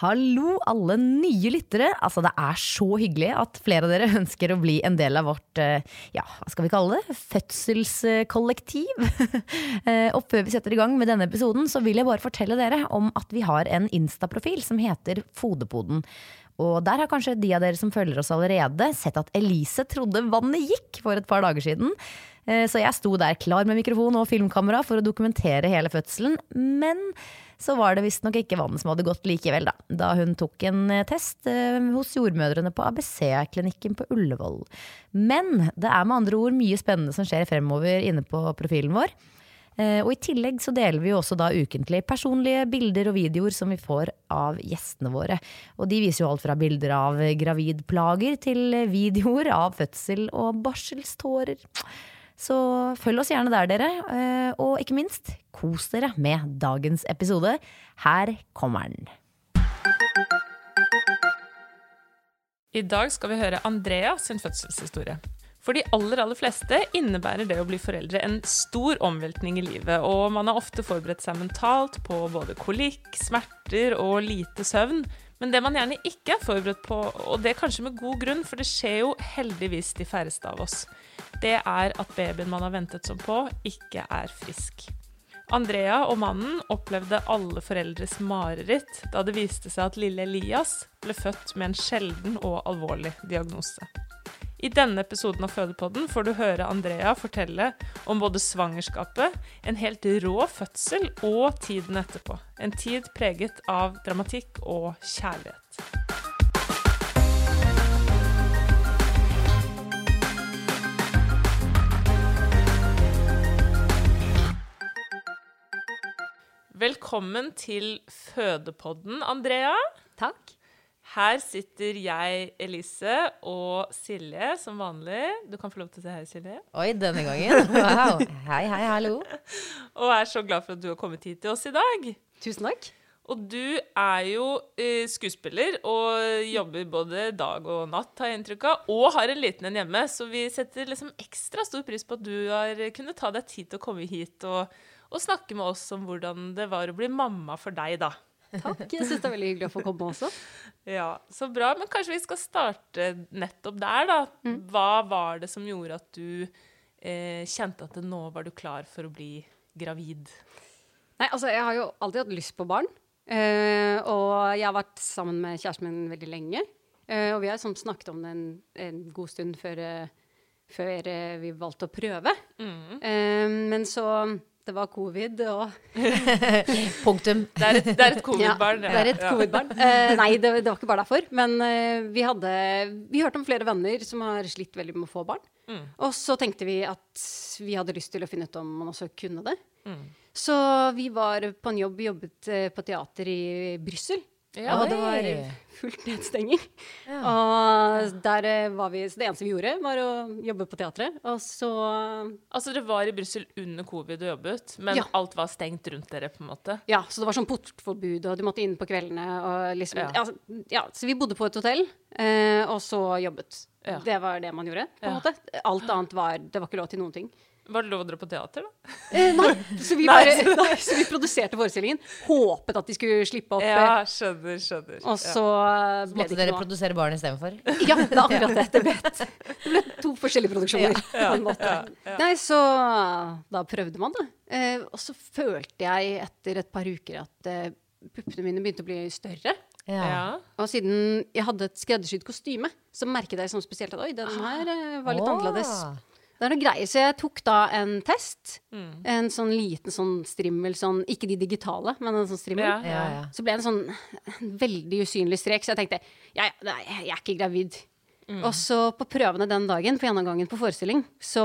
Hallo, alle nye lyttere. Altså, det er så hyggelig at flere av dere ønsker å bli en del av vårt, eh, ja, hva skal vi kalle det, fødselskollektiv. Eh, Og før vi setter i gang med denne episoden, så vil jeg bare fortelle dere om at vi har en Insta-profil som heter Fodepoden. Og der har kanskje de av dere som følger oss allerede, sett at Elise trodde vannet gikk for et par dager siden. Eh, Så jeg sto der klar med mikrofon og filmkamera for å dokumentere hele fødselen. Men så var det visstnok ikke vannet som hadde gått likevel, da. Da hun tok en eh, test eh, hos jordmødrene på ABC-klinikken på Ullevål. Men det er med andre ord mye spennende som skjer fremover inne på profilen vår. Eh, Og i tillegg så deler vi jo også da ukentlig personlige bilder og videoer som vi får av gjestene våre. Og de viser jo alt fra bilder av gravidplager til videoer av fødsel og barselstårer. Så følg oss gjerne der, dere. Eh, Og ikke minst, kos dere med dagens episode. Her kommer den. I dag skal vi høre Andrea sin fødselshistorie. For de aller aller fleste innebærer det å bli foreldre en stor omveltning i livet, og man har ofte forberedt seg mentalt på både kolikk, smerter og lite søvn. Men det man gjerne ikke er forberedt på, og det kanskje med god grunn, for det skjer jo heldigvis de færreste av oss, det er at babyen man har ventet sånn på, ikke er frisk. Andrea og mannen opplevde alle foreldres mareritt da det viste seg at lille Elias ble født med en sjelden og alvorlig diagnose. I denne episoden av Fødepodden får du høre Andrea fortelle om både svangerskapet, en helt rå fødsel og tiden etterpå. En tid preget av dramatikk og kjærlighet. Velkommen til Fødepodden, Andrea. Takk. Her sitter jeg, Elise, og Silje som vanlig. Du kan få lov til å si hei, Silje. Oi, denne gangen. Wow. Hei, hei, hallo. Og er så glad for at du har kommet hit til oss i dag. Tusen takk. Og du er jo eh, skuespiller og jobber både dag og natt, har jeg inntrykk av, og har en liten en hjemme, så vi setter liksom ekstra stor pris på at du har kunnet ta deg tid til å komme hit og, og snakke med oss om hvordan det var å bli mamma for deg, da. Takk. Jeg syns det er veldig hyggelig å få komme også. Ja, så bra. Men kanskje vi skal starte nettopp der, da. Hva var det som gjorde at du eh, kjente at nå var du klar for å bli gravid? Nei, altså, jeg har jo alltid hatt lyst på barn. Eh, og jeg har vært sammen med kjæresten min veldig lenge. Eh, og vi har sånn snakket om det en, en god stund før, eh, før eh, vi valgte å prøve. Eh, men så Det var covid og Punktum. Det er et, det er et covid-barn. Ja, det er et covid-barn. Eh, nei, det, det var ikke bare derfor. Men uh, vi hadde Vi hørte om flere venner som har slitt veldig med å få barn. Og så tenkte vi at vi hadde lyst til å finne ut om man også kunne det. Så vi var på en jobb, jobbet eh, på teater i Brussel. Ja, og det var fullt nedstenging. Og der eh, var vi Så det eneste vi gjorde, var å jobbe på teatret. Og så Altså, dere var i Brussel under covid og jobbet, men Ja. alt var stengt rundt dere, på en måte? Ja, så det var sånn portforbud, og du måtte inn på kveldene. Og liksom, Ja. ja. Ja, så vi bodde på et hotell, eh, og så jobbet. Ja. Det var det man gjorde, på en Ja. måte. Alt annet var Det var ikke lov til noen ting. Var det lov å dra på teater, da? Eh, nei, så vi, bare, nei, så vi produserte forestillingen. Håpet at de skulle slippe opp. Ja, eh, skjønner, skjønner. Og så ja. ble Måtte det dere ikke noe. produsere barn istedenfor? Ja, det er akkurat det. Det ble, det ble to forskjellige produksjoner. Ja. Ja. Nei, så da prøvde man, da. Eh, og så følte jeg etter et par uker at eh, puppene mine begynte å bli større. Ja. Og siden jeg hadde et skreddersydd kostyme, så merket jeg sånn spesielt at oi, den her eh, var litt oh. annerledes. Det er noe greier, så jeg tok da en test. En sånn liten sånn strimmel, sånn, ikke de digitale, men en sånn strimmel. Ja. Ja, ja. Så ble det en sånn en veldig usynlig strek, så jeg tenkte ja, ja, nei, jeg er ikke gravid. Og så på prøvene den dagen, på gjennomgangen på forestilling, så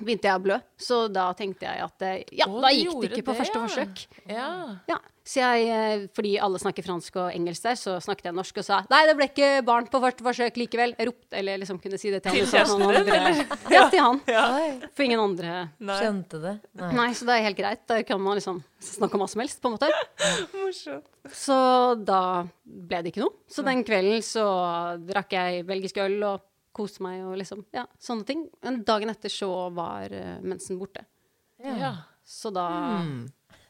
begynte jeg å blø. Så da tenkte jeg at eh, ja, Å, da gikk gjorde det ikke på det, første ja. forsøk. Ja. Ja, så jeg, eh, fordi alle snakker fransk og engelsk der, så snakket jeg norsk og sa nei, det ble ikke barn på første forsøk likevel. Jeg ropte, eller liksom kunne si det til han. Til så han kjæresten din, andre- Ja, til han. Oi, For ingen andre. Nei, skjønte det. Nei. Nei, så det er helt greit. Da kan man liksom snakke om hva som helst, på en måte. morsomt. Så da ble det ikke noe. Så den kvelden så drakk jeg belgisk øl og koste meg og liksom Ja, sånne ting. Men dagen etter så var uh, mensen borte. Ja. Så da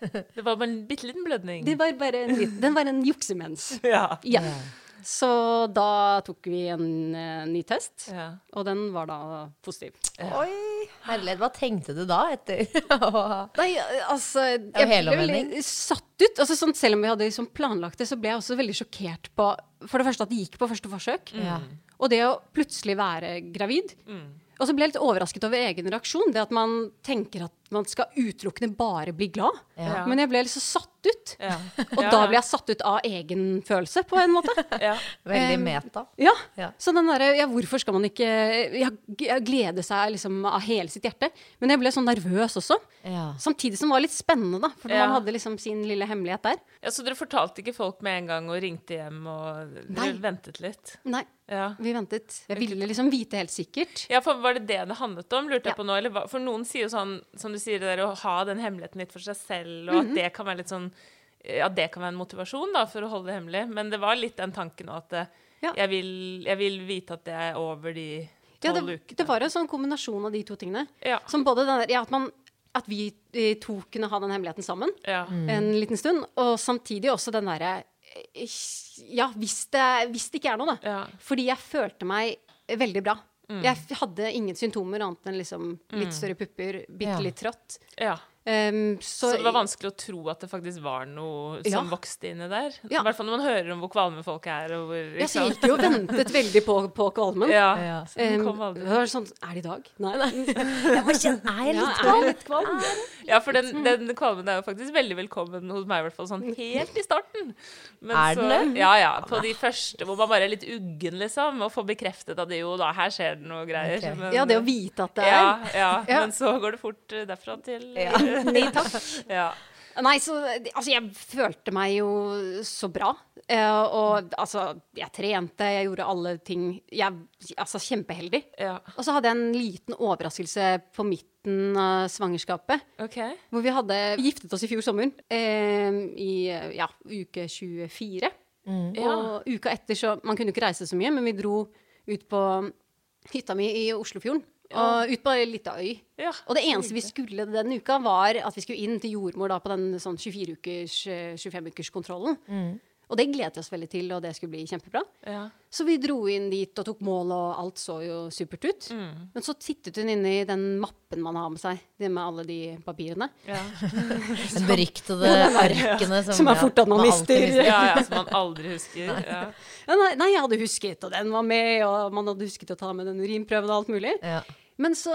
Det var bare en bitte liten blødning. Det var bare en liten Den var en juksemens. Ja. Ja. Så da tok vi en eh, ny test, ja. og den var da positiv. Oi, herlighet. Hva tenkte du da etter? Nei, altså Jeg ble helomvending. veldig satt ut. Altså, sånn, selv om vi hadde liksom planlagt det, så ble jeg også veldig sjokkert på For det første at det gikk på første forsøk. Ja. Og det å plutselig være gravid. Og så ble jeg litt overrasket over egen reaksjon. Det at man tenker at man skal utelukkende bare bli glad. Ja. Men jeg ble liksom satt ut. Ja. Og Ja, da ble jeg satt ut av egen følelse, på en måte. Ja. Veldig Em, meta. Ja. Ja. Så den derre Ja, hvorfor skal man ikke ja, glede seg liksom av hele sitt hjerte? Men jeg ble sånn nervøs også. Ja. Samtidig som det var litt spennende, da. For Ja. man hadde liksom sin lille hemmelighet der. ja, Så dere fortalte ikke folk med en gang og ringte hjem og Nei. ventet litt? Nei, Ja. vi ventet. Jeg ville liksom vite helt sikkert. Ja, for Var det det det handlet om? lurte jeg på nå, eller hva? For noen sier jo sånn, som du sier, det der å ha den hemmeligheten litt for seg selv, og at Mhm. det kan være litt sånn Ja, det kan være en motivasjon da, for å holde det hemmelig. Men det var litt den tanken òg at eh, Ja. jeg, vil, jeg vil vite at det er over de Ja, tolv det, ukene. det var en sånn kombinasjon av de to tingene. Ja. Som både den der, ja, at, man, at vi eh, to kunne ha den hemmeligheten sammen Ja. en liten stund, og samtidig også den derre eh, Ja, hvis det, hvis det ikke er noe, da. Ja. Fordi jeg følte meg veldig bra. Jeg hadde ingen symptomer annet enn liksom litt større pupper, bitte litt trått. ja. Um, Så, så, det var vanskelig å tro at det faktisk var noe som Ja. vokste inni der. Ja. I hvert fall når man hører om hvor kvalme folk er. Og hvor, ja, så jeg gikk jo og ventet veldig på, på kvalmen. Ja. Ja. Så den Um, kom det aldri. var sånn Er det i dag? Nei. nei. Jeg må kjenne, er jeg litt kvalm? jeg litt kvalm? Ja, for den, den kvalmen er jo faktisk veldig velkommen hos meg, i hvert fall sånn helt i starten. Men Er den det? Ja, ja. På de første hvor man bare er litt uggen, liksom, og får bekreftet at det jo da, her skjer det noe greier. Okay. Men, Ja, det å vite at det er ja, ja, Ja. men så går det fort derfra til Ja. Nei takk. ja. Nei, så altså, jeg følte meg jo så bra. Eh, og altså, jeg trente, jeg gjorde alle ting. Jeg Altså, kjempeheldig. ja. Og så hadde jeg en liten overraskelse på midten av svangerskapet. Okay. Hvor vi hadde giftet oss i fjor sommer. Eh, I ja, uke 24. Mm. Og uka etter så Man kunne ikke reise så mye, men vi dro ut på hytta mi i Oslofjorden. Og ut på ei lita øy. Ja, Og det eneste vi skulle den uka, var at vi skulle inn til jordmor da på den sånn 24-ukers, 25-ukerskontrollen. Og det gledet vi oss veldig til, og det skulle bli kjempebra. Ja. Så vi dro inn dit og tok mål, og alt så jo supert ut. Men så tittet hun inni den mappen man har med seg, det med alle de papirene. Ja. de beryktede arkene som, Som er fort at man man mister. ja, ja, som man aldri husker. Ja. Ja, nei, nei, jeg hadde husket, og den var med, og man hadde husket å ta med den urinprøven og alt mulig. Ja. Men så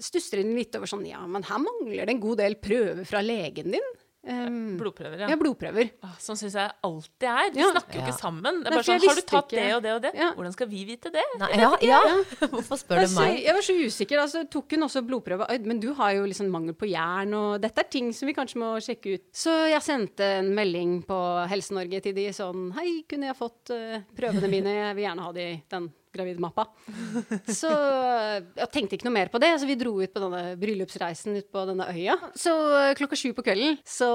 stusser hun litt over sånn, ja, men her mangler det en god del prøver fra legen din. Um, Blodprøver, ja, ja. blodprøver. Ah, Sånn syns jeg alltid er. De Ja. snakker jo Ja. ikke sammen. Det er bare sånn Har du tatt ikke- det og det og det? Ja. Hvordan skal vi vite det? Nei, ja, ja. Hvorfor spør du meg? jeg var så usikker. Altså, tok hun også blodprøve. Men du har jo liksom mangel på jern, og dette er ting som vi kanskje må sjekke ut. Så jeg sendte en melding på Helse-Norge til de sånn Hei, kunne jeg fått uh, prøvene mine? Jeg vil gjerne ha de den gravidmappa. Så jeg tenkte ikke noe mer på det. Så vi dro ut på denne bryllupsreisen ut på denne øya. Så klokka sju på kvelden så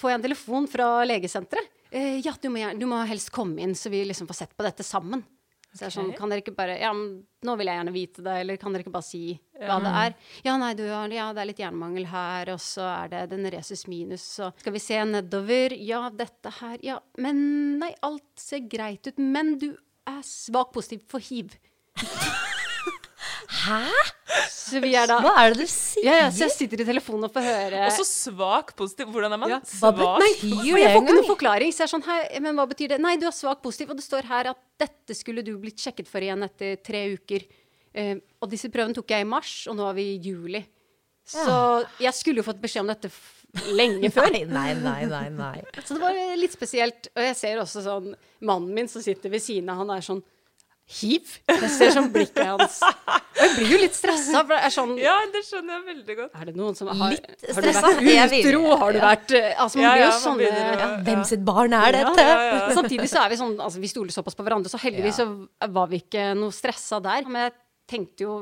får jeg en telefon fra legesenteret. Eh, ja, du må, du må helst komme inn, så vi liksom får sett på dette sammen. Så jeg er sånn, kan dere ikke bare Ja, nå vil jeg gjerne vite det, eller kan dere ikke bare si hva det er? Ja, nei, du Ja, det er litt jernmangel her, og så er det den resus minus, så skal vi se nedover. Ja, dette her Ja, men Nei, alt ser greit ut, men du er svakt positiv for hiv. Hæ? Så vi er da Hva er det du sier? ja, ja, så jeg sitter i telefonen og får høre Og så svak positiv. Hvordan er man Ja. Svak? For jeg får ikke noen forklaring. Så jeg er sånn, hei, men hva betyr det? Nei, du er svak positiv, og det står her at dette skulle du blitt sjekket for igjen etter tre uker. Uh, og disse prøvene tok jeg i mars, og nå er vi i juli. Så jeg skulle jo fått beskjed om dette lenge før. Nei, nei, nei, nei, nei. Så det var litt spesielt. Og jeg ser også sånn mannen min som sitter ved siden av, han er sånn Hiv? Jeg ser sånn blikket hans. Og jeg blir jo litt stressa, for det er sånn Ja, det skjønner jeg veldig godt. Er det noen som har Litt Har du vært utro? Har du vært eh, Altså, man Ja, blir jo ja, sånne begynner Ja, hvem sitt barn er dette? Ja, ja, ja. Samtidig så er vi sånn Altså, vi stoler såpass på hverandre, så heldigvis så var vi ikke noe stressa der. Men jeg tenkte jo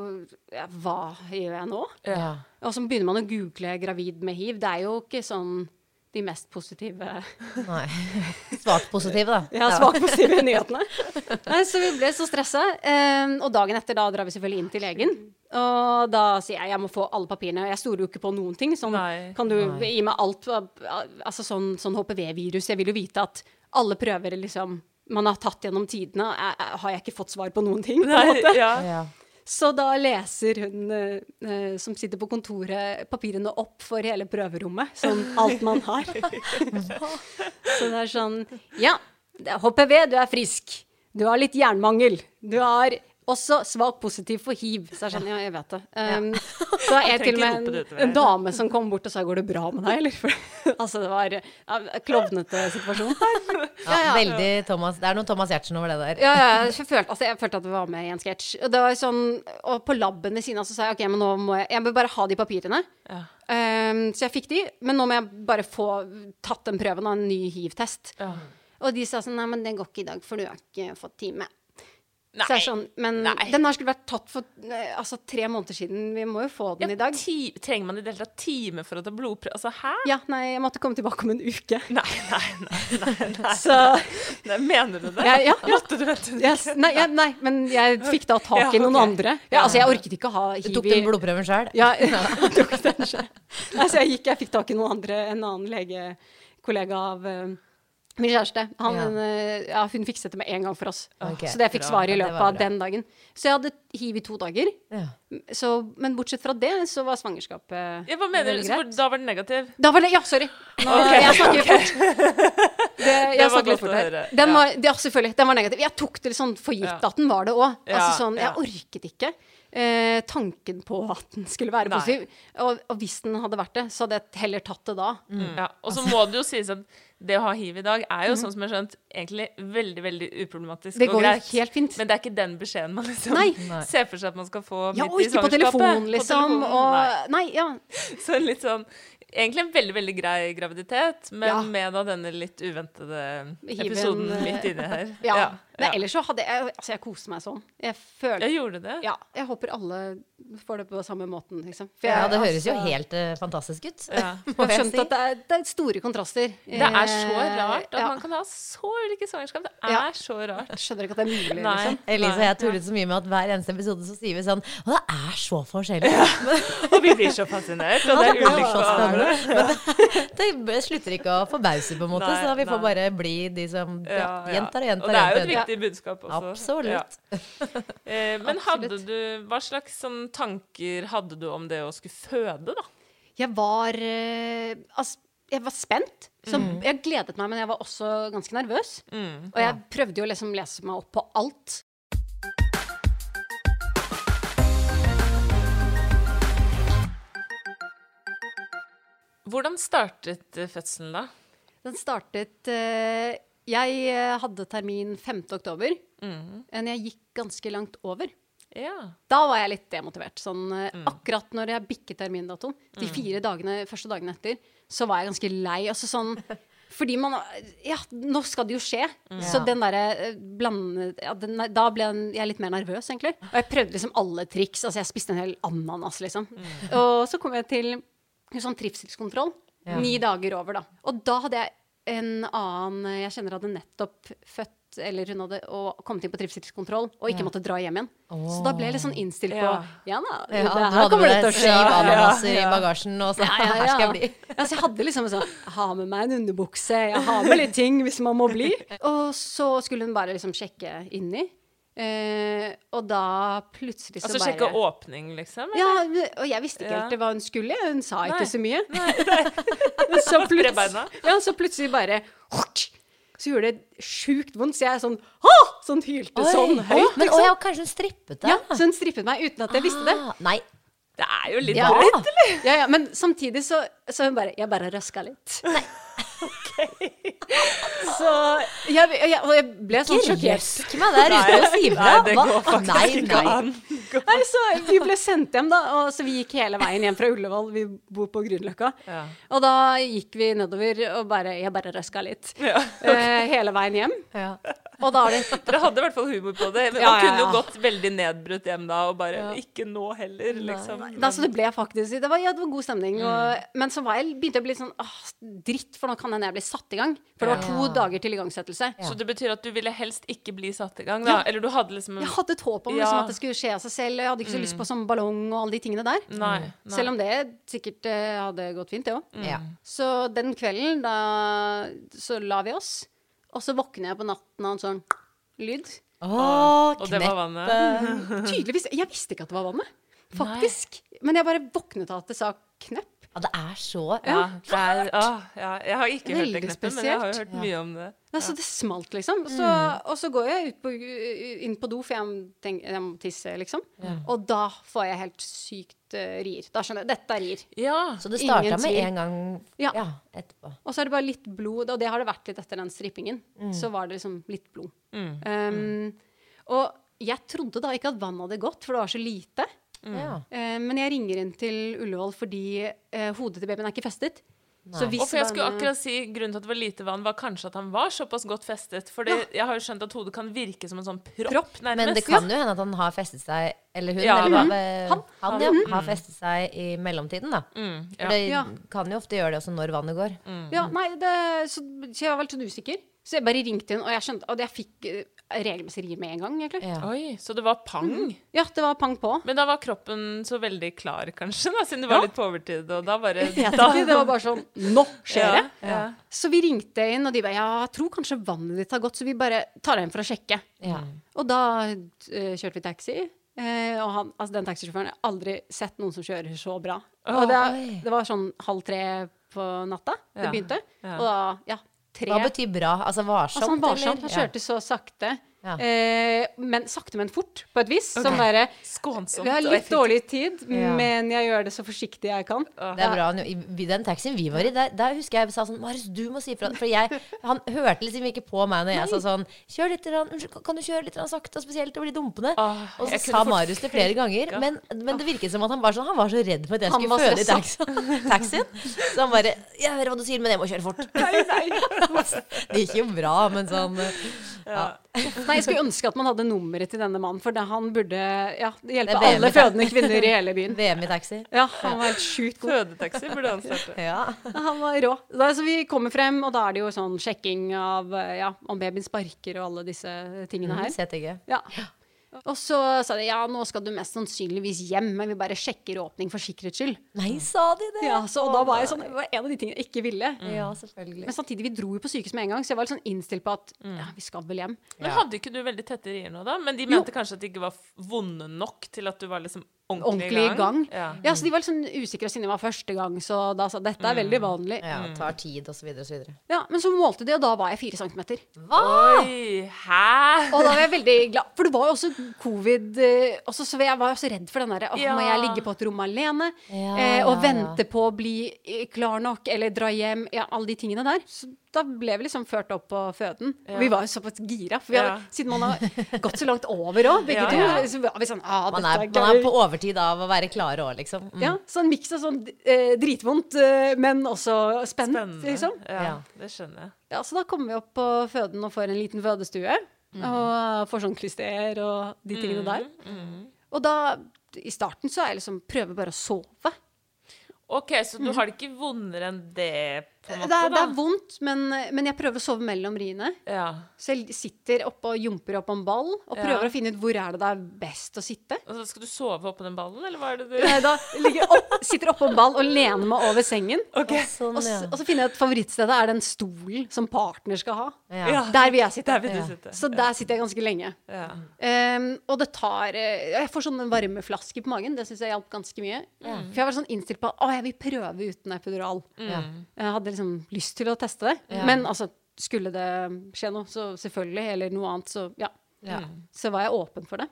ja, Hva gjør jeg nå? Ja. Og så begynner man å google 'gravid med hiv'. Det er jo ikke sånn de mest positive Nei. Svakt positive, da. Ja, svakt positive nyhetene. Nei, så vi ble så stressa. Eh, og dagen etter da drar vi selvfølgelig inn til legen. Og da sier jeg jeg må få alle papirene. Jeg stoler jo ikke på noen ting. Sånn, Nei. kan du gi meg alt? Altså sånn, sånn HPV-virus. Jeg vil jo vite at alle prøver liksom man har tatt gjennom tidene, har jeg ikke fått svar på noen ting. på en Nei, ja, ja. Så da leser hun eh, eh, som sitter på kontoret, papirene opp for hele prøverommet. Sånn alt man har. så det er sånn Ja, HPV, du er frisk. Du har litt jernmangel. Du har også svakt positiv for hiv. Så jeg skjønner, sånn, ja, jeg vet det. Um, så er jeg til og med en, en dame som kom bort og sa 'går det bra med deg', eller? For, altså, det var ja, klovnete situasjon. Ja, veldig Thomas. Det er noe Thomas Giertsen over det der. Ja, ja, jeg følte, altså, jeg følte at det var med i en sketsj. Og, det var sånn, og på laben ved siden av så sa jeg ok, men nå må jeg, jeg må bare ha de papirene. Ja. Um, så jeg fikk de, men nå må jeg bare få tatt den prøven av en ny hiv-test. Ja. Og de sa sånn nei, men det går ikke i dag, for du har ikke fått time. Nei. Så er sånn, men Nei. den her skulle vært tatt for eh, altså, tre måneder siden. Vi må jo få den Ja, i dag. ti, trenger man i det hele tatt time for å ta blodprøve? Altså, hæ? Ja, nei, jeg måtte komme tilbake om en uke. Nei, nei, nei. nei, nei. Så nei mener du det? Ja, ja. Måtte du vente en Yes, uke? nei, ja, nei, men jeg fikk da tak Ja, i noen andre. Ja, altså, jeg orket ikke å ha Du tok den blodprøven sjøl? Ja, jeg tok den selv. Altså, jeg gikk, jeg fikk tak i noen andre, en annen legekollega av eh, min kjæreste. Han, Ja. eh, ja, hun fikset det med en gang for oss. Okay, så det jeg fikk svaret svar i løpet av den dagen. Så jeg hadde hiv i to dager. Ja. Så, men bortsett fra det, så var svangerskapet hva mener du? greit. Da var den negativ? Da var det Ja, sorry. Nå, jeg snakker fort. Det, jeg var snakker litt godt fort å her. høre. Den Ja. var, ja, selvfølgelig. Den var negativ. Jeg tok det sånn for gitt Ja. at den var det òg. Altså sånn, jeg orket ikke eh, tanken på at den skulle være Nei. positiv. Og, og hvis den hadde vært det, så hadde jeg heller tatt det da. Ja. Og så må det jo sies at det å ha hiv i dag er jo, sånn som jeg har skjønt, egentlig veldig veldig uproblematisk. Det går jo greit. helt fint. Men det er ikke den beskjeden man liksom Nei. Ser for seg at man skal få Ja, midt og i ikke på svangerskapet. telefon, På liksom. telefonen, og nei. Nei, ja. Så litt sånn Egentlig en veldig veldig grei graviditet, men Ja. med da denne litt uventede episoden midt inni her. ja. ja. Nei, ja. ellers så hadde jeg Altså, jeg koste meg sånn. Jeg føler Jeg gjorde det. Ja, jeg håper alle får det på samme måten, liksom. For Ja, det høres jo altså, helt uh, fantastisk ut. Ja. Jeg har skjønt at det er, det er store kontraster. Det er så Eh, rart at ja. man kan ha så ulike svangerskap. Det er Ja. så rart. Jeg skjønner ikke at det er mulig, Nei. liksom. Elise og jeg tullet så mye med at hver eneste episode så sier vi sånn Og det er så forskjellig. Og vi blir så fascinert, og det er ulikt å spennende. Men det slutter ikke å forbause, på en måte, Nei, så vi får bare bli de som ja, Ja, ja. gjentar og gjentar. Og det er jo et. Viktig budskap også. Absolutt. Ja. Eh, men Absolutt. du Hva slags sånn, tanker hadde du om det å skulle føde, da? Jeg var altså, jeg var spent. Så Mm. jeg gledet meg, men jeg var også ganske nervøs. Og jeg prøvde jo å liksom lese meg opp på alt. Hvordan startet eh, fødselen, da? Den startet eh, Jeg eh, hadde termin 5. oktober, Mm. men jeg gikk ganske langt over. Ja. Da var jeg litt demotivert. Sånn, eh, Mm. Akkurat når jeg bikket termindatoen, de fire dagene, første dagene etter, så var jeg ganske lei. Altså sånn fordi man Ja, nå skal det jo skje. Så den derre blande... Ja, den, da ble jeg litt mer nervøs, egentlig. Og jeg prøvde liksom alle triks. Altså, jeg spiste en hel ananas, liksom. Og så kom jeg til sånn trivselskontroll. Ja. Ni dager over, da. Og da hadde jeg en annen jeg kjenner hadde nettopp født, eller hun hadde og kommet inn på trivselskontroll og ikke måtte dra hjem igjen. Så da ble jeg litt sånn innstilt på Ja. Ja da, Ja, det her kommer med det til å skje. syv ananaser Ja, i bagasjen, og så Ja, ja, her skal jeg bli. ja. Altså, jeg hadde liksom sånn Jeg har med meg en underbukse, jeg har med litt ting hvis man må bli. Og så skulle hun bare liksom sjekke inni. Eh, og da plutselig så Altså bare sjekke åpning, liksom? Ja, og jeg visste ikke Ja. helt hva hun skulle. Hun sa ikke så mye. så, plutselig, ja, så plutselig bare Så gjorde det sjukt vondt, så jeg sånn Hå! Sånn hylte sånn høyt. Men å liksom. ja, kanskje hun strippet deg? Ja, så hun strippet meg uten at jeg visste det. Ah, Nei. Det er jo litt Ja. drøyt. Ja, ja, men samtidig så, så hun bare Jeg bare røska litt. Så jeg, jeg, jeg ble sånn Ikke sjokkert. røsk meg der ute og si fra. Nei, det går faktisk nei, ikke nei. an. Nei, så vi ble sendt hjem, da. Og så vi gikk hele veien hjem fra Ullevål. Vi bor på Grünerløkka. Ja. Og da gikk vi nedover og bare Jeg bare røska litt. Ja. eh, hele veien hjem. Ja. Og da er det Dere hadde i hvert fall humor på det. Men Ja, Man ja, kunne jo gått veldig nedbrutt hjem da, og bare Ikke nå heller, liksom. da, så det ble faktisk det var, ja, det var god stemning. Mm. Og, men så var jeg, begynte jeg å bli sånn åh, dritt, for nå kan hende jeg blir satt i gang. For det var to dager til igangsettelse. Så det betyr at du ville helst ikke bli satt i gang, da? Eller du hadde liksom en Jeg hadde et håp om Ja. liksom, at det skulle skje av seg selv. Jeg hadde ikke så lyst på sånn ballong og alle de tingene der. Nei. nei. Selv om det sikkert uh, hadde gått fint, det òg. Ja. Så den kvelden, da så la vi oss. Og så våkner jeg på natten av en sånn lyd. Å, Og det var vannet. Tydeligvis. Jeg visste ikke at det var vannet. Faktisk. Men jeg bare våknet av at det sa knepp. Ja, det er så Ja, det er, ja, jeg har ikke hørt det Veldig kneppet, men jeg har hørt mye om det. Ja, så det smalt, liksom. Så, Og så går jeg ut på, inn på do, for jeg, tenker, jeg må tisse, liksom. Og da får jeg helt sykt uh, rier. Da skjønner jeg dette er rier. Ja. Så det starta Ingen med en gang Ja. ja, etterpå. Og så er det bare litt blod, og det har det vært litt etter den strippingen. Så var det liksom litt blod. Um, og jeg trodde da ikke at vannet hadde gått, for det var så lite. Ja. Eh, men jeg ringer inn til Ullevål fordi eh, hodet til babyen er ikke festet. Så hvis Og for jeg skulle akkurat si Grunnen til at det var lite vann, var kanskje at han var såpass godt festet. For jeg har jo skjønt at hodet kan virke som en sånn propp, Propp, nærmest. Men det kan jo hende at han har festet seg Eller hun, Ja, eller da. hva? Han. han ja, har festet seg i mellomtiden, da. Mm, For det Ja. kan jo ofte gjøre det også når vannet går. Ja, nei, det, så, så jeg var veldig sånn usikker. Så jeg bare ringte inn, og jeg skjønte Og jeg fikk regelmessig rir med en gang, egentlig. Ja. Oi, så det var pang. Ja, det var pang på. Men da var kroppen så veldig klar, kanskje, da, siden det var Ja. litt på overtid. Og da bare ikke, det var bare sånn Nå skjer det! Ja. Så vi ringte inn, og de bare Ja, jeg tror kanskje vannet ditt har gått, så vi bare tar deg inn for å sjekke. Ja. Og da uh, kjørte vi taxi. Uh, og han, altså den taxisjåføren Jeg har aldri sett noen som kjører så bra. og det, det var sånn halv tre på natta det Ja. begynte. Ja. Og da, ja, tre Hva betyr bra? Altså varsomt, Altså han varsomt. eller? Han kjørte så sakte. Ja. Eh, men sakte, men fort, på et vis. Som bare Skånsomt. Vi har litt dårlig tid, Ja. men jeg gjør det så forsiktig jeg kan. Det er bra. I i den taxien vi var i, der, der husker jeg jeg sa sånn Marius, du må si ifra. For jeg, han hørte liksom ikke på meg når jeg sa sånn Kjør litt, kan- kan du kjøre litt sakte, og spesielt over de dumpene? Ah, og så sa Marius det flere ganger. Men, men det virket som at han var sånn Han var så redd for at jeg Han skulle føde i taxien. Så han bare Jeg hører hva du sier, men jeg må kjøre fort. Nei, nei. det gikk jo bra, men sånn ja. Nei, Jeg skulle ønske at man hadde nummeret til denne mannen, for det, han burde ja, hjelpe alle fødende kvinner i hele byen. VM i taxi. Ja, han var helt sjukt god. Fødetaxi burde han starte. Ja. Han var rå. Da, så vi kommer frem, og da er det jo sånn sjekking av ja, om babyen sparker og alle disse tingene her. CTG. Ja. Og så sa de ja, nå skal du mest sannsynligvis hjem, men vi bare sjekker åpning for sikkerhets skyld. Nei, sa de det? Ja, så da var jeg sånn, det var en av de tingene jeg ikke ville. Ja, selvfølgelig. Men samtidig, vi dro jo på sykehus med en gang, så jeg var litt sånn innstilt på at ja, vi skal vel hjem. Men hadde ikke du veldig tette rier nå, da? Men de mente kanskje at de ikke var vonde nok til at du var liksom ordentlig, Ordentlig i gang. Ja. Ja, så de var litt sånn usikre siden det var første gang, så da sa dette er veldig vanlig. Ja, tar tid, og så videre, og så videre. Ja, men så målte de, og da var jeg fire centimeter. Oi, hæ? Og da var jeg veldig glad, for det var jo også covid eh, også, Så jeg var så redd for den derre Ja. må jeg ligge på et rom alene? Ja, eh, og ja, vente på å bli eh, klar nok, eller dra hjem? Ja, alle de tingene der. Så da ble vi liksom ført opp på føden. Og vi var jo såpass gira, for vi hadde, Ja. siden man har gått så langt over òg, begge Ja, to. Så var vi sånn ah, Man dette er, man er på overtid av å være klare òg, liksom. Mm. Ja, så en miks av sånn eh, dritvondt, eh, men også spent, Spennende. liksom. Ja, Ja. det skjønner jeg. Ja, så da kommer vi opp på føden og får en liten fødestue. Og får sånn klyster og de tingene der. Og da, i starten så er jeg liksom prøver bare å sove. Ok, så du har det ikke vondere enn det en Det er, det er vondt, men, men jeg prøver å sove mellom riene. Ja. Så jeg sitter oppe og jumper opp en ball og Ja. prøver å finne ut hvor er det det er best å sitte. Og så skal du sove oppå den ballen, eller hva er det du Nei, da ligger jeg opp, sitter oppå en ball og lener meg over sengen. Okay. Og, ja. og, og så finner jeg at favorittstedet er den stolen som partner skal ha. Ja. Der vil jeg sitte. Der vil du sitte. Så der sitter jeg ganske lenge. Ja. Ehm, og det tar eh, Jeg får sånn varmeflaske på magen. Det syns jeg hjalp ganske mye. For jeg var sånn innstilt på at å, jeg vil prøve uten epidural. Mm. Jeg hadde liksom lyst til å teste det. Men altså, skulle det skje noe, så selvfølgelig, eller noe annet, så ja. Ja. Så var jeg åpen for det.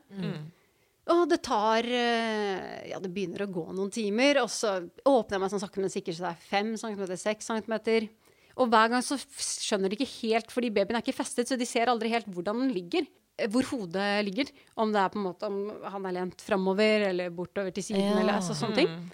Og det tar eh, Ja, det begynner å gå noen timer, og så åpner jeg meg sånn sakte, men sikkert, så det er fem centimeter, seks centimeter. Og hver gang så skjønner de ikke helt, fordi babyen er ikke festet, så de ser aldri helt hvordan den ligger. Eh, Hvor hodet ligger. Om det er på en måte om han er lent framover eller bortover til siden, Ja. eller altså, sånne ting.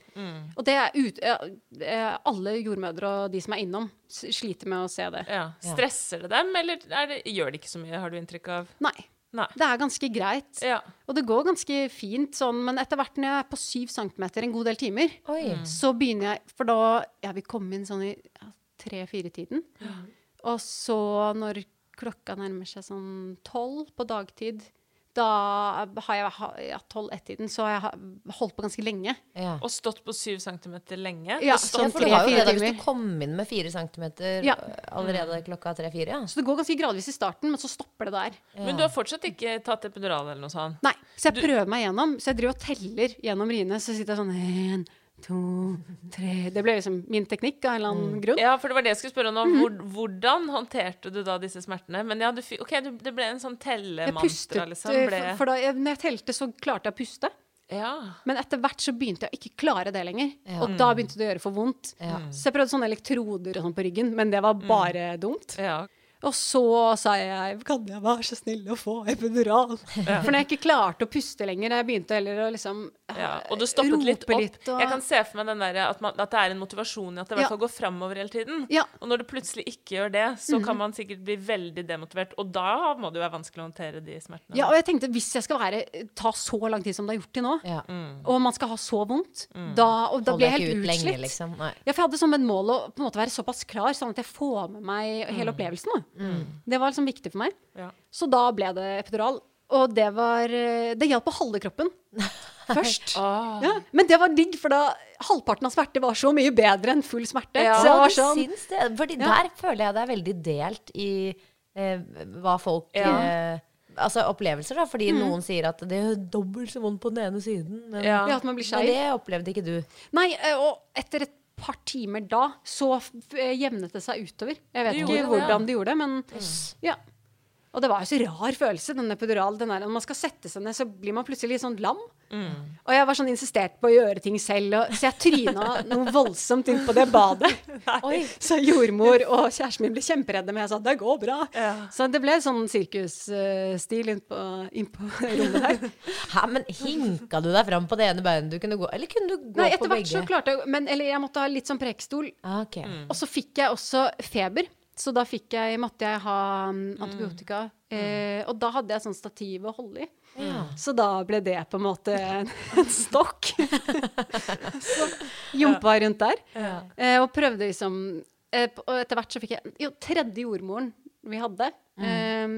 Og det er ut, eh, alle jordmødre og de som er innom, sliter med å se det. Ja. Stresser det dem, eller er det, gjør det ikke så mye, har du inntrykk av? Nei. Nei. Det er ganske greit. Ja. Og det går ganske fint sånn, men etter hvert når jeg er på syv centimeter en god del timer, Oi. så begynner jeg For da Jeg vil komme inn sånn i ja, tre-fire-tiden. Og så når klokka nærmer seg sånn tolv på dagtid, da har jeg ja, tolv-ett-tiden, så har jeg holdt på ganske lenge. Ja. Og stått på syv centimeter lenge? Ja, sånn Ja, for du har jo det da, hvis du kom inn med fire centimeter Ja. allerede klokka tre-fire. Ja. Så det går ganske gradvis i starten, men så stopper det der. Men du har fortsatt ikke tatt epidural eller noe sånt? Nei, så jeg prøver meg gjennom. Så jeg driver og teller gjennom riene. Så sitter jeg sånn to, tre Det ble liksom min teknikk av en eller annen grunn. Ja, for det var det jeg skulle spørre om. Mhm. Hvor, hvordan håndterte du da disse smertene? Men ja, du, fi- ok, du, det ble en sånn tellemantra, pustet, liksom. eh, Ble, for, for da jeg, når jeg telte, så klarte jeg å puste. ja. Men etter hvert så begynte jeg å ikke klare det lenger. Ja. Og da begynte det å gjøre for vondt. Ja. Så jeg prøvde sånne elektroder og sånn på ryggen, men det var bare dumt. ja. Og så sa jeg kan jeg være så snill å få epidural? For når jeg ikke klarte å puste lenger, jeg begynte heller å liksom Ja, og du stoppet litt opp. Litt, og- Jeg kan se for meg den der, at, man, at det er en motivasjon i at det i Ja. hvert fall går framover hele tiden. Ja. Og når du plutselig ikke gjør det, så kan man sikkert bli veldig demotivert. Og da må det jo være vanskelig å håndtere de smertene. Ja, og jeg tenkte hvis jeg skal være, ta så lang tid som det har gjort til nå, Ja. og man skal ha så vondt, da, og da blir jeg helt ut lenge, utslitt. liksom. Ja, for jeg hadde som et mål å på en måte være såpass klar, sånn at jeg får med meg hele opplevelsen. Da. Det var liksom viktig for meg. Ja. Så da ble det epidural. Og det var eh, Det hjalp på halve kroppen først. Ah. Ja, men det var digg, for da halvparten av smerte var så mye bedre enn full smerte. Ja, så det sånn syns det. Fordi der føler jeg det er veldig delt i eh, hva folk eh, Altså opplevelser, da. Fordi noen sier at det gjør dobbelt så vondt på den ene siden. Men, Ja. ja, at man blir men det opplevde ikke du. Nei, eh, og etter et par timer da, så eh, jevnet det seg utover. Jeg vet ikke hvordan det, det gjorde det, men ja. Og det var jo så rar følelse, den epidural. Den der, når man skal sette seg ned, så blir man plutselig litt sånn lam. Og jeg var sånn insistert på å gjøre ting selv, og, så jeg tryna noe voldsomt inn på det badet. Oi. Så jordmor og kjæresten min ble kjemperedde, men jeg sa det går bra. Ja. Så det ble sånn sirkusstil inn på, inn på rommet der. Hæ, men hinka du deg fram på det ene beinet du kunne gå Eller kunne du gå Nei, på etter hvert så begge? klarte jeg men, Eller jeg måtte ha litt sånn prekestol. Okay. Mm. Og så fikk jeg også feber. Så da jeg, måtte jeg ha mm, antibiotika. Eh, og da hadde jeg sånn stativ å holde i. Ja. Så da ble det på en måte en, en stokk. så jumpa rundt der. Eh, og prøvde liksom eh, Og etter hvert så fikk jeg Jo, tredje jordmoren vi hadde, eh,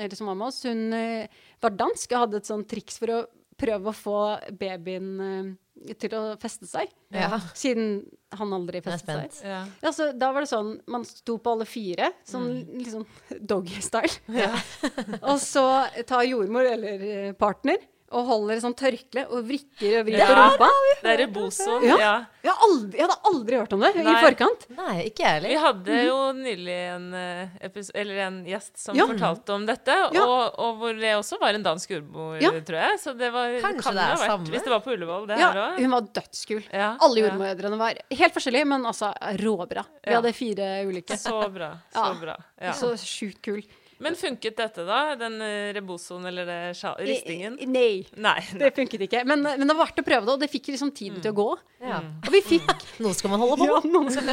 eller som var med oss, hun eh, var dansk og hadde et sånt triks for å prøve å få babyen eh, til å feste seg. Ja. Siden han aldri festet seg. Ja. Ja, så da var det sånn Man sto på alle fire, sånn litt sånn doggy-style. og så tar jordmor eller eh, partner og holder sånn tørkle og vrikker og vrir på Ja. rumpa. Det er rebozo. Ja. Ja. Jeg, aldri, jeg hadde aldri hørt om det Nei. i forkant. Nei, ikke jeg Vi hadde jo nylig en, eh, eller en gjest som Ja. fortalte om dette, Ja. og, og hvor det også var en dansk jordmor, Ja. tror jeg. Så det var, Kanskje kan det er ha vært, samme? Hvis det var på Ullevål, det Ja, her òg. hun var dødskul. Ja, Alle jordmødrene var helt forskjellige, men altså råbra. Vi Ja. hadde fire ulike. Så bra. Så Ja. bra. Ja. Så sjukt kul. Men funket dette, da? Den rebosoen eller det ristingen? I- Nei. Nei. Det funket ikke. Men, men det var verdt å prøve det, og det fikk liksom tiden til å gå. Ja. Og vi fikk Nå skal man holde på Ja, noen skal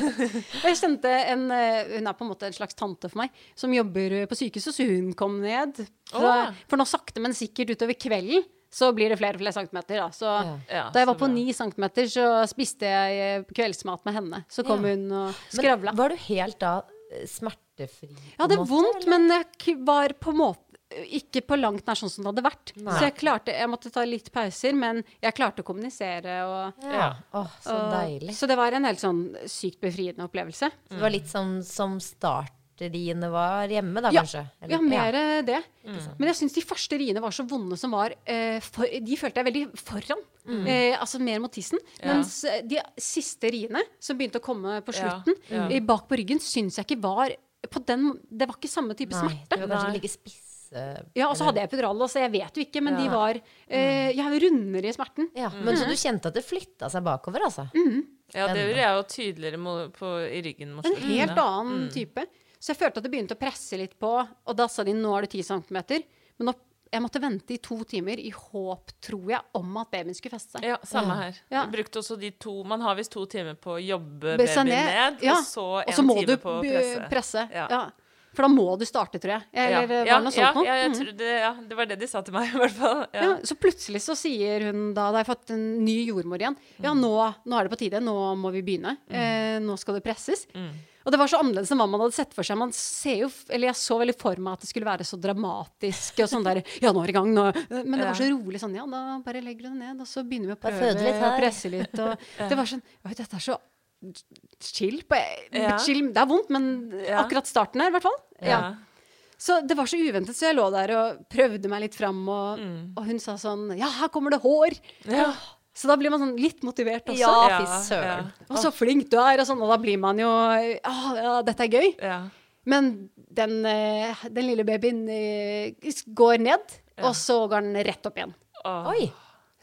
Jeg kjente en eh, Hun er på en måte en slags tante for meg, som jobber på sykehuset, så hun kom ned. Så, oh. For nå sakte, men sikkert utover kvelden så blir det flere og flere centimeter. Da. Så Ja, da jeg var på ni centimeter, så spiste jeg eh, kveldsmat med henne. Så kom Ja. hun og Men skravla. var du helt da eh, smertefri? Jeg hadde vondt, men jeg var på en måte ikke på langt nær sånn som det hadde vært. Nei. Så jeg klarte, jeg måtte ta litt pauser, men jeg klarte å kommunisere. Og, Ja. Åh, så og- deilig. Så det var en helt sånn sykt befriende opplevelse. Så det var litt som, som starterriene var hjemme, da, Ja, kanskje? Eller- ja, mer det. Mm. Men jeg syns de første riene var så vonde som var eh, for, De følte jeg veldig foran. Mm. Eh, altså mer mot tissen. Ja. Mens eh, de siste riene, som begynte å komme på slutten, ja. i bak på ryggen, syns jeg ikke var den Det var ikke samme type Nei, smerte. det var kanskje ikke like spisse... Ja, og så hadde jeg epidural, så jeg vet jo ikke, men de var eh, Jeg rundere i smerten. Ja, men så du kjente at det flytta seg bakover, altså? Ja, det gjorde jeg jo tydeligere på, i ryggen En helt annen annen type. Så jeg følte at det begynte å presse litt på, og da sa de nå er det 10 cm. Men nå, jeg måtte vente i to timer i håp, tror jeg, om at babyen skulle feste seg. Ja, samme her. Ja. Jeg brukte også de to Man har visst to timer på å jobbe babyen ned, ja. og så en så må time du på å presse. presse. Ja. Ja. For da må du starte, tror jeg. Eller ja. var det noe sånt noe? ja, jeg Mhm. det, ja, det var det de sa til meg, i hvert fall. Ja. Ja, så plutselig så sier hun da, da har jeg fått en ny jordmor igjen, ja nå, nå er det på tide, nå må vi begynne. Eh, nå skal det presses. Og det var så annerledes enn hva man hadde sett for seg. Man ser jo, eller jeg så veldig for meg at det skulle være så dramatisk og sånn der, ja nå er det i gang, nå. Men det var så rolig sånn, ja da bare legger du det ned, og så begynner vi å prøve litt og presse litt. Og det var sånn, oi dette er så chill. På, Ja. chill. Det er vondt, men akkurat starten her i hvert fall. Ja. Så det var så uventet, så jeg lå der og prøvde meg litt fram, og, og hun sa sånn Ja, her kommer det hår! Ja. Så da blir man sånn litt motivert også. Ja, fy søren. Og så flink du er, og sånn, og da blir man jo Ja, ja dette er gøy. Ja. Men den, eh, den lille babyen eh, går ned, og så går den rett opp igjen. Åh. Oi!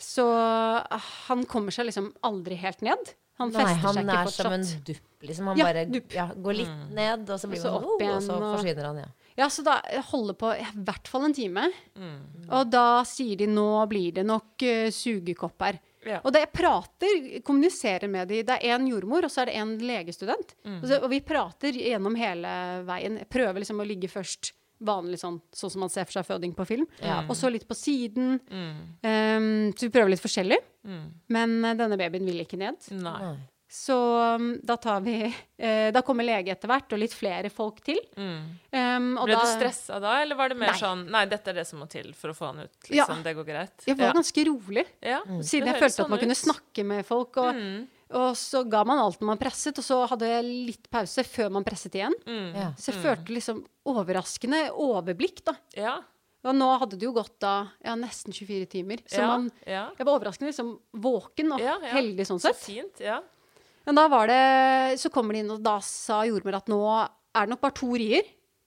Så ah, han kommer seg liksom aldri helt ned. Han Nei, fester han seg ikke er som en dupp, liksom. Han Ja, bare dupp. ja, går litt ned, og så blir han opp igjen, og så forsvinner han, ja. Ja, så da holder på i hvert fall en time. Mm. Og da sier de nå blir det nok uh, sugekopp her. Ja. Og da jeg prater, kommuniserer med de, det er én jordmor, og så er det én legestudent. Mm. Og, så, og vi prater gjennom hele veien. Jeg prøver liksom å ligge først vanlig sånn, sånn som man ser for seg føding på film. Og så litt på siden. Mm. Um, så vi prøver litt forskjellig. Men uh, denne babyen vil ikke ned. Nei. Så um, da tar vi eh, Da kommer lege etter hvert, og litt flere folk til. Um, og Ble da, du stressa da, eller var det mer Nei. sånn Nei, dette er det som må til for å få han ut. Ja. Liksom, Det går greit. Jeg var ja. ganske rolig. Ja, Siden det jeg følte følte at man ut. kunne snakke med folk. Og, og så ga man alt når man presset, og så hadde jeg litt pause før man presset igjen. ja. Så jeg følte liksom overraskende overblikk, da. Ja. Og nå hadde det jo gått da ja, nesten 24 timer. Så ja. man, ja. jeg var overraskende liksom våken og Ja, ja. heldig sånn sett. Så fint. Ja. Men da var det Så kommer de inn, og da sa jordmor at nå er det nok bare to rier,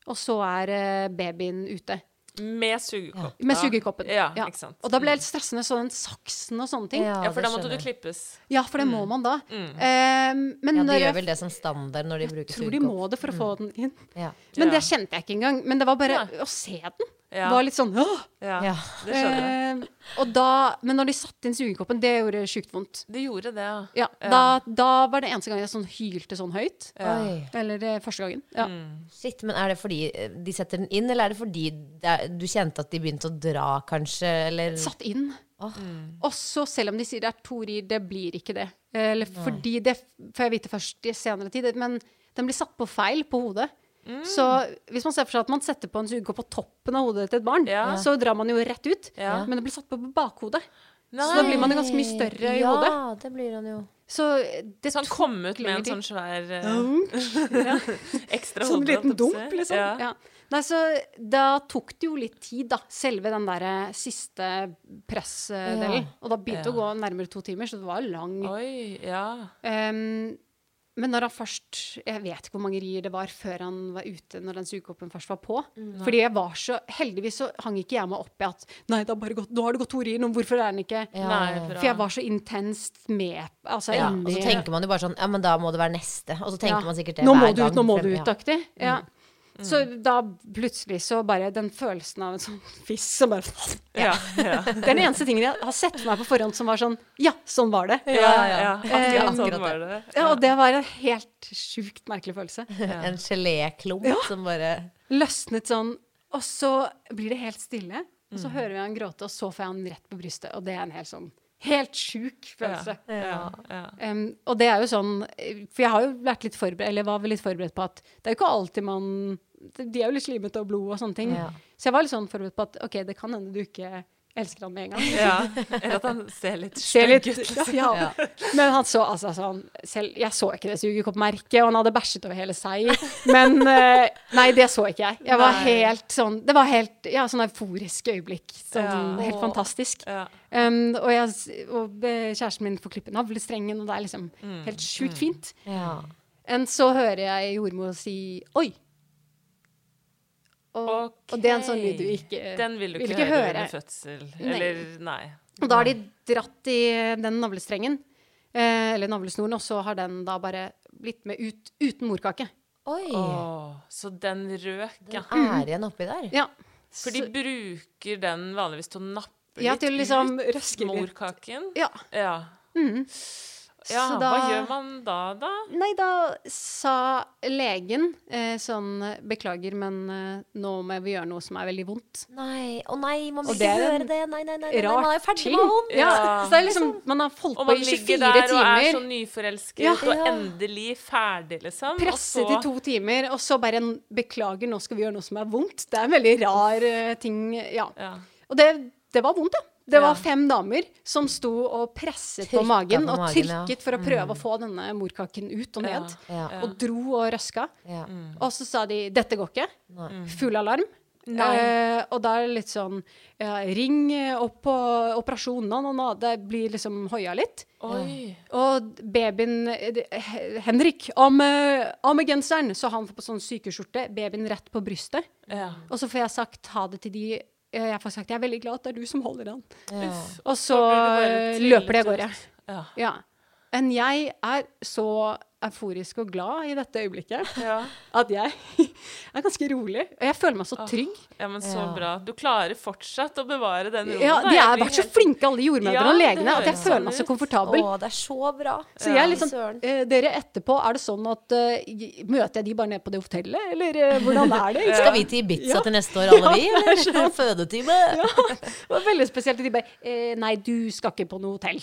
og så er eh, babyen ute. Med sugekopp. Med sugekoppen. Ja, Ja. ikke sant. Og da ble det litt stressende, så den saksen og sånne ting. Ja, Ja, for da måtte du klippes. Ja, for det må man da. Eh, men Ja, de gjør vel det som standard når de bruker tror de må det for å få den inn. Ja. Men Ja. det kjente jeg ikke engang. Men det var bare å se den. Ja. var litt sånn åh! Ja, Ja. det skjønner jeg. Eh, og da, men når de satte inn sugekoppen, det gjorde sjukt vondt. Det gjorde det, ja. Ja, Da, da var det eneste gang jeg sånn hylte sånn høyt. Eller eh, første gangen. Ja. Shit, men er det fordi eh, de setter den inn, eller er det fordi det er, du kjente at de begynte å dra, kanskje, eller Satt inn. Oh. Mm. Også selv om de sier det er to rir, det blir ikke det. Eller fordi det får jeg vite først i senere tid, men den blir satt på feil på hodet. Så hvis man ser for seg at man setter på en sugekopp på toppen av hodet til et barn, Ja. så drar man jo rett ut. Ja. Men det blir satt på bakhodet. Nei. Så da blir man jo ganske mye større i ja, hodet. det blir han jo. Så det Så han kom ut med en sånn svær eh, ekstra Sånn hode, liten holdt jeg på å dump, liksom. Ja. Ja. Nei, så da tok det jo litt tid, da. Selve den derre siste pressdelen. Ja. Og da begynte det å gå nærmere to timer, så det var lang. Oi, ja. Ehm, men når han først Jeg vet ikke hvor mange rier det var før han var ute, når den sugekoppen først var på. Fordi jeg var så Heldigvis så hang ikke jeg meg opp i at Nei, det har bare gått, nå har det gått to rier, nå hvorfor er den ikke Ja, Nei. For jeg var så intenst med Altså Ja, og så tenker man jo bare sånn Ja, men da må det være neste. Og så tenker Ja. man sikkert det Nå må du ut, nå må frem- du ja. ut-aktig. Ja. Så da plutselig så bare den følelsen av en sånn fisk som bare Ja, ja. Det er den eneste tingen jeg har sett for meg på forhånd som var sånn Ja, sånn var det. Ja, ja, ja. Eh, Akkurat sånn var det. Ja, og det var en helt sjukt merkelig følelse. En geléklump som bare Løsnet sånn, og så blir det helt stille. Og så hører vi han gråte, og så får jeg han rett på brystet. Og det er en helt sånn helt sjuk følelse. Ja, ja. Um, og det er jo sånn For jeg har jo vært litt forberedt, eller var vel litt forberedt på at det er jo ikke alltid man De er jo litt slimete og blod og sånne ting. Ja. Så jeg var litt sånn forberedt på at OK, det kan hende du ikke elsker han med en gang. Ja, Eller at han ser litt stygg ut. ja, ja. Men han så altså sånn selv, Jeg så ikke det sugekoppmerket, og han hadde bæsjet over hele seg. Men eh, Nei, det så ikke jeg. Jeg var Nei. helt sånn Det var helt Ja, sånn euforisk øyeblikk. Sånn, Ja. Helt fantastisk. Ja. Um, og, jeg, og eh, kjæresten min får klippe navlestrengen, og det er liksom Mm. helt sjukt fint. Ja. Enn så hører jeg jordmor si 'oi'. Og, og det er en sånn lyd du ikke Den vil du vil ikke, ikke høre høre. under fødsel. Nei. Eller nei. Og da har de dratt i den navlestrengen, eh, eller navlesnoren, og så har den da bare blitt med ut uten morkake. Oi. Oh, så den røk, ja. Den er igjen oppi der. Ja. For de bruker den vanligvis til å nappe Ja, litt til liksom ut morkaken. ja. Ja. Mhm. Ja Så hva gjør man da, da? Nei, da sa legen eh, sånn Beklager, men eh, nå må vi gjøre noe som er veldig vondt. Nei, å nei, man må Og ikke gjøre det. Nei, nei, nei, nei, man er ferdig ting. med vondt. Ja. Ja. Så det er liksom, man har holdt Og man ligger der og er så nyforelsket Ja. og endelig ferdig, liksom. Presset så, i to timer, og så bare en beklager, nå skal vi gjøre noe som er vondt. Det er en veldig rar uh, ting. Ja. Ja. Og det, det var vondt, ja. Det var fem damer som sto og presset på magen på og trykket ja. for å prøve å få denne morkaken ut og ned. Ja. Og dro og røska. Ja. Og så sa de 'dette går ikke'. Nei. Full alarm. Nei. Eh, og da er det litt sånn ja, Ring opp på operasjonen. Nå, nå, det blir liksom hoia litt. Oi. Og babyen eh, Henrik, av med, genseren! Så han får på sånn sykeskjorte. Babyen rett på brystet. Ja. Og så får jeg sagt ha det til de Jeg får sagt jeg er veldig glad at det er du som holder han. Ja. Og så det eh, løper de av gårde. Ja. Ja. Men jeg er så euforisk og glad i dette øyeblikket Ja. at jeg er ganske rolig. Og jeg føler meg så trygg. ja, men så Ja. bra. Du klarer fortsatt å bevare den roen. Ja, de har vært så flinke, alle jordmødrene Ja, og legene, at jeg føler sånn meg så komfortabel. Å, det er så bra. Så jeg liksom, sånn eh, Dere etterpå, er det sånn at eh, Møter jeg de bare nede på det hotellet, eller eh, hvordan er det? Skal vi til Ibiza Ja. til neste år, alle vi? Ja, er Eller fødetime? Det var veldig spesielt. De bare eh, Nei, du skal ikke på noe hotell.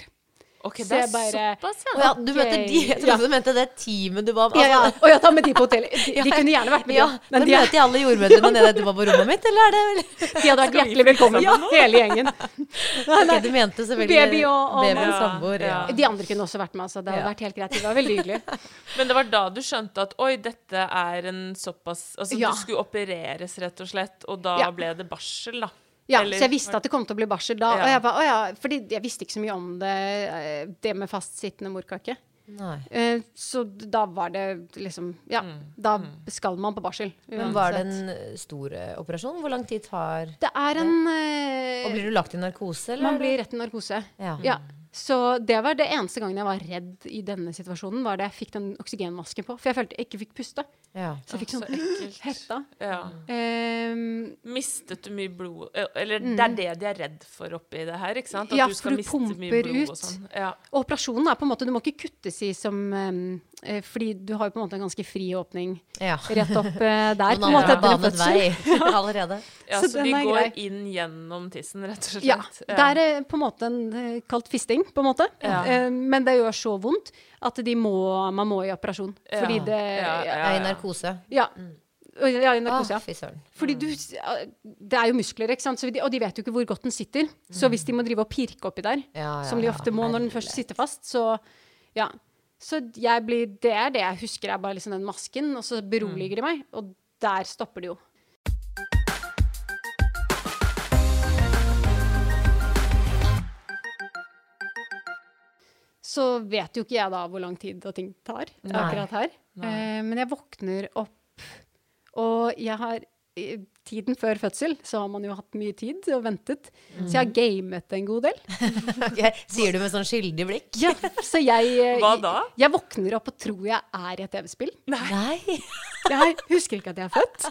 Ok, det er bare- såpass, ja. ja, du mente de, jeg Ja. trodde du mente det teamet du var med. Ja, ja. Altså, Og jeg tar med de på hotellet. De, de kunne gjerne vært med, ja, de, men men de, er- møter jeg alle jordmødrene nede etterpå på rommet mitt, eller er det de hadde vært hjertelig velkommen, ja. hele gjengen. Nei, nei. du mente selvfølgelig Baby og- og- baby og samboer. Ja. ja. De andre kunne også vært med, altså. Det hadde Ja. vært helt greit. Det var veldig hyggelig. Men det var da du skjønte at oi, dette er en såpass Altså, Ja. du skulle opereres, rett og slett, og da Ja. ble det barsel, da. Ja, Eller- så jeg visste at det kom til å bli barsel da. Ja. Og jeg ba, å ja, fordi jeg visste ikke så mye om det, eh, det med fastsittende morkake. Nei. Eh, Så da var det liksom Ja, da skal man på barsel. Men var det en eh, stor operasjon? Hvor lang tid tar Det er en eh, Og blir du lagt i narkose, eller? Man blir rett i narkose. Ja. Ja. Så det var det eneste gangen jeg var redd i denne situasjonen, var da jeg fikk den oksygenmasken på. For jeg følte jeg ikke fikk puste. Ja. Så jeg fikk sånn så hetta. Ja. Um, Mistet du mye blod Eller Eller det er det de er redd for oppi det her, ikke sant? At Mm. Ja, du skal for du miste mye blod og ut. sånn. Ja. og operasjonen er på en måte Du må ikke kuttes i som eh, Fordi du har jo på en måte en ganske fri åpning ja. rett opp eh, der. på Noen en andre har banet vei allerede. ja, Så så, er går grei. inn gjennom tissen, rett og slett. Ja. Det er eh, på en måte en eh, kalt fisting, på en måte. Ja. Eh, men det gjør så vondt at de må, man må i operasjon. Ja. Fordi det Ja, Ja. Jeg er i narkose. ja. Og- ja i narkose, Ah, ja. Fordi du, det er jo muskler, ikke sant? Så de, og de vet jo ikke hvor godt den sitter. Så hvis de må drive og pirke oppi der, Ja, ja, som de ja. ofte må når den først sitter fast, så ja. Så blir, det er det jeg husker, er bare liksom den masken, og så beroliger de meg. Og der stopper det jo. Så vet jo ikke jeg da hvor lang tid ting tar Nei. akkurat her. Nei. men jeg våkner opp, og jeg har i Tiden før fødsel så har man jo hatt mye tid og ventet. Så jeg har gamet en god del. okay. Sier du med sånn skyldig blikk? Ja, så jeg eh, Hva da? Jeg våkner opp og tror jeg er i et TV-spill. Nei. Jeg husker ikke at jeg er født.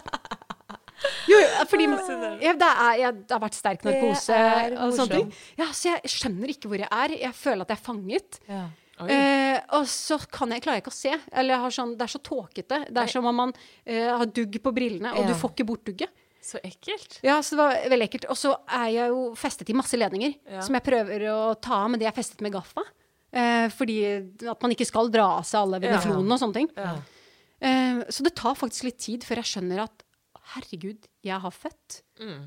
Jo, fordi ja, det, er, jeg, det har vært sterk narkose og sånne ting. Ja, så jeg skjønner ikke hvor jeg er. Jeg føler at jeg er fanget. Ja. Eh, og så kan jeg, klarer jeg ikke å se. Eller jeg har sånn, det er så tåkete. Det er som om man eh, har dugg på brillene, og Ja. du får ikke bort dugget. Så ekkelt. Ja, så det var veldig ekkelt. Og så er jeg jo festet i masse ledninger, Ja. som jeg prøver å ta av, men de er festet med gaffa. Eh, fordi at man ikke skal dra av seg alle veneflonene og sånne ting. Ja. Eh, så det tar faktisk litt tid før jeg skjønner at herregud, jeg har født. Mm.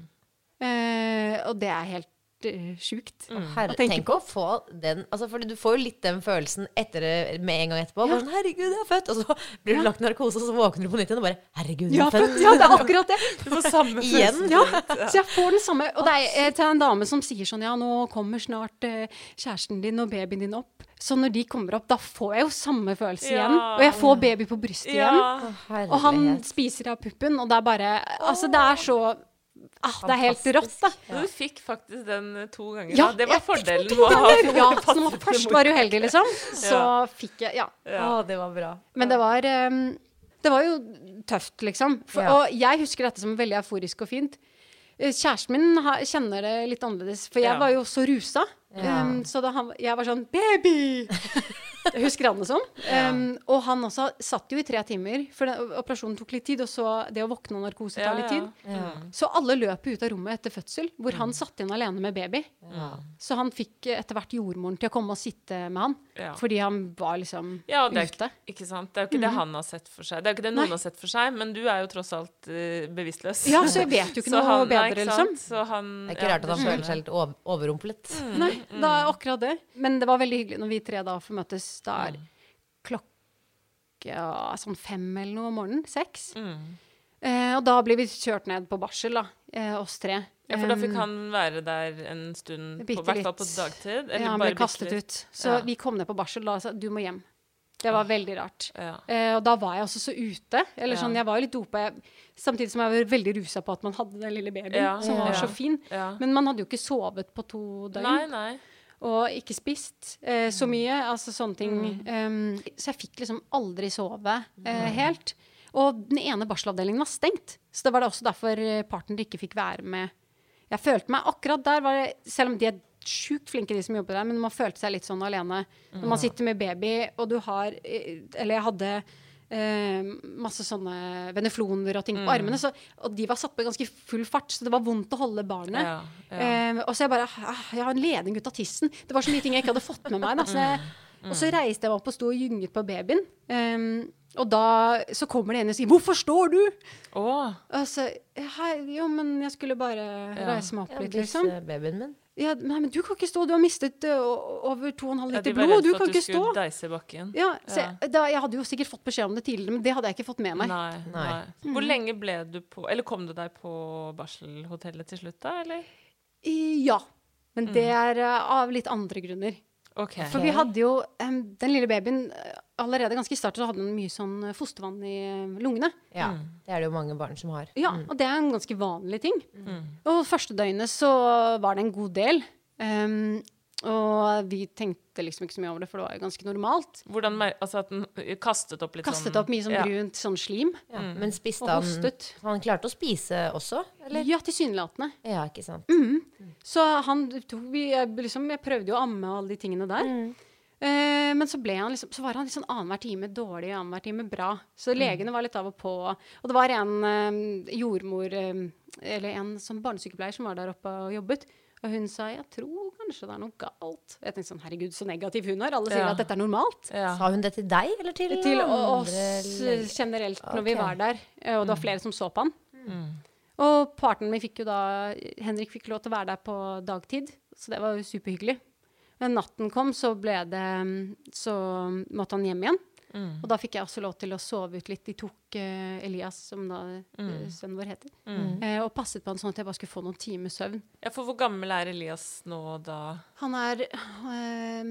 Eh, og det er helt uh, sjukt. Herre, å tenke tenk å få den altså, Fordi du får jo litt den følelsen etter med en gang etterpå. Ja. sånn, 'Herregud, jeg er født!' Og så blir du lagt narkose, og så våkner du på nytt igjen og bare 'Herregud, jeg Ja, er født!' ja, det er akkurat det. Du får samme følelsen. Ja, så jeg får den samme Og det er eh, til en dame som sier sånn Ja, nå kommer snart eh, kjæresten din og babyen din opp. Så når de kommer opp, da får jeg jo samme følelse Ja. igjen. Og jeg får baby på brystet igjen. Ja. Og han spiser av puppen, og det er bare Altså, det er så ah, Det er helt rått, da. Ja. du fikk faktisk den eh, to ganger. Ja, da. det var fordelen med å ha. Ja, så når man først var uheldig, liksom, så Ja. fikk jeg Ja. Ja. Å, det var bra. Men det var um, Det var jo tøft, liksom. For, Ja. Og jeg husker dette som veldig euforisk og fint. Eh, Kjæresten min ha, kjenner det litt annerledes, for jeg Ja. var jo så rusa. Ja. Um, så da han, jeg var sånn Baby! Jeg husker han det som. Um, og han også satt jo i tre timer, for den, operasjonen tok litt tid. Og så det å våkne av narkose tar litt tid. Så alle løp ut av rommet etter fødsel, hvor han satt igjen alene med baby. Så han fikk etter hvert jordmoren til å komme og sitte med han, Ja. fordi han var liksom Ja, det er, ute. ikke- sant? det er jo ikke det han har sett for seg. Det er jo ikke det noen Mhm. Nei. har sett for seg, men du er jo tross alt uh, bevisstløs. Ja, så jeg vet jo ikke Så noe han- bedre, liksom. Så han, Det er ikke rart at han føler seg litt overrumplet. overrumplet. Nei, det er akkurat det. Men det var veldig hyggelig når vi tre da får møtes. Da er klokka sånn fem eller noe om morgenen. Seks. Eh, og da blir vi kjørt ned på barsel, da. Eh, oss tre. Ja, for da fikk Um, han være der en stund, på, hvert fall på dagtid? ja, han ble kastet litt? ut. Så Ja. vi kom ned på barsel da og sa du må hjem. Det var veldig rart. Ja. Eh, og da var jeg også så ute. Eller sånn, Jeg var jo litt dopa, jeg, samtidig som jeg var veldig rusa på at man hadde den lille babyen, som var så fin. Men man hadde jo ikke sovet på to døgn. Nei, nei. Og ikke spist eh, Mm. så mye. Altså sånne ting. Um, så jeg fikk liksom aldri sove eh, helt. Og den ene barselavdelingen var stengt. Så det var det også derfor eh, partner ikke fikk være med. Jeg følte meg akkurat der, var det, selv om de er sjukt flinke, de som jobber der, men man følte seg litt sånn alene. Når man sitter med baby, og du har eh, Eller jeg hadde eh, masse sånne venefloner og ting Mm. på armene, så, og de var satt på i ganske full fart, så det var vondt å holde barnet. Ja, ja. Eh, og så jeg bare ah, Jeg har en ledning ut av tissen. Det var så mye ting jeg ikke hadde fått med meg. Da, så jeg, Mm. og så reiste jeg meg opp og sto og gynget på babyen. Em, og da så kommer det en og sier 'Hvorfor står du?' Å, Og så «Hei, Jo, men jeg skulle bare reise meg opp Ja, litt, liksom. babyen min. Ja, nei, men du kan ikke stå. Du har mistet uh, over 2,5 ja, de liter var blod. redd Du for kan at du ikke stå. skulle deise bakken. Ja, Ja. jeg, da, jeg hadde jo sikkert fått beskjed om det tidligere, men det hadde jeg ikke fått med meg. Nei, nei. Mm. Hvor lenge ble du på Eller kom du deg på barselhotellet til slutt, da? Eller? I, ja. Men Mm. det er uh, av litt andre grunner. OK. For vi hadde jo um, Den lille babyen eh, Allerede ganske i starten så hadde den mye sånn eh, fostervann i eh, lungene. Ja, det er det jo mange barn som har. Ja, og det er en ganske vanlig ting. Mm. Og første døgnet så var det en god del. Em, og vi tenkte liksom ikke så mye over det, for det var jo ganske normalt. Hvordan Altså at den kastet opp litt Kastet sånn opp mye sånn ja. brunt sånn slim. Ja. Men spiste han hostet. Han klarte å spise også, eller? Ja, tilsynelatende. Ja, ikke sant. Så han tok vi, jeg, liksom, jeg prøvde jo å amme og alle de tingene der. Eh, men så, ble han liksom, så var han liksom annenhver time dårlig, annenhver time bra. Så legene var litt av og på. Og det var en eh, jordmor, eh, eller en sånn barnesykepleier som var der oppe og jobbet. Og hun sa 'jeg tror kanskje det er noe galt'. Jeg tenkte sånn 'herregud, så negativ hun er'. Alle sier Ja. at dette er normalt. Ja. Sa hun det til deg, eller til, Til andre oss leger? generelt når vi var der. eh, Og det var flere som så på han. Og partneren min fikk jo da Henrik fikk lov til å være der på dagtid, så det var jo superhyggelig. Men natten kom, så ble det Så måtte han hjem igjen. Og da fikk jeg også lov til å sove ut litt. De tok uh, Elias, som da mm. sønnen vår heter, eh, og passet på han sånn at jeg bare skulle få noen timers søvn. ja, for hvor gammel er Elias nå da? Han er uh,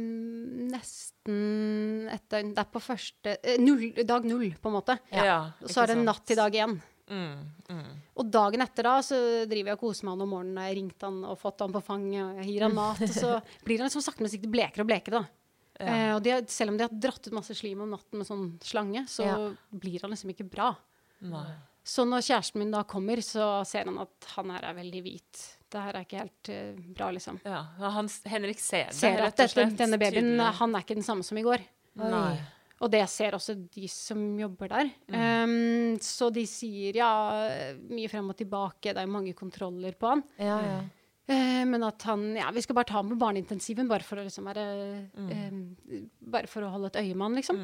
nesten et døgn Det er på første eh, null, Dag null, på en måte. Ja. Og så er det natt til dag én. Mm, mm. Og dagen etter da så driver jeg og koser meg han om morgenen. Jeg har ringt han og fått han på fanget, og jeg gir han mat. Og så blir han liksom sakte, men sikkert blekere og blekere, da. Eh, og de har, selv om de har dratt ut masse slim om natten med sånn slange, så Ja. blir han liksom ikke bra. Nei. Så når kjæresten min da kommer, så ser han at han her er veldig hvit. Det her er ikke helt uh, bra, liksom. Ja, han, Henrik ser det, Ser rett at og slett. dette, denne babyen, tydelig. han er ikke den samme som i går. Nei. Og det ser også de som jobber der. Um, så de sier ja, mye frem og tilbake, det er mange kontroller på han. Ja, ja. Eh, men at han Ja, vi skal bare ta ham på barneintensiven, bare for å liksom være eh, Bare for å holde et øye med han, liksom.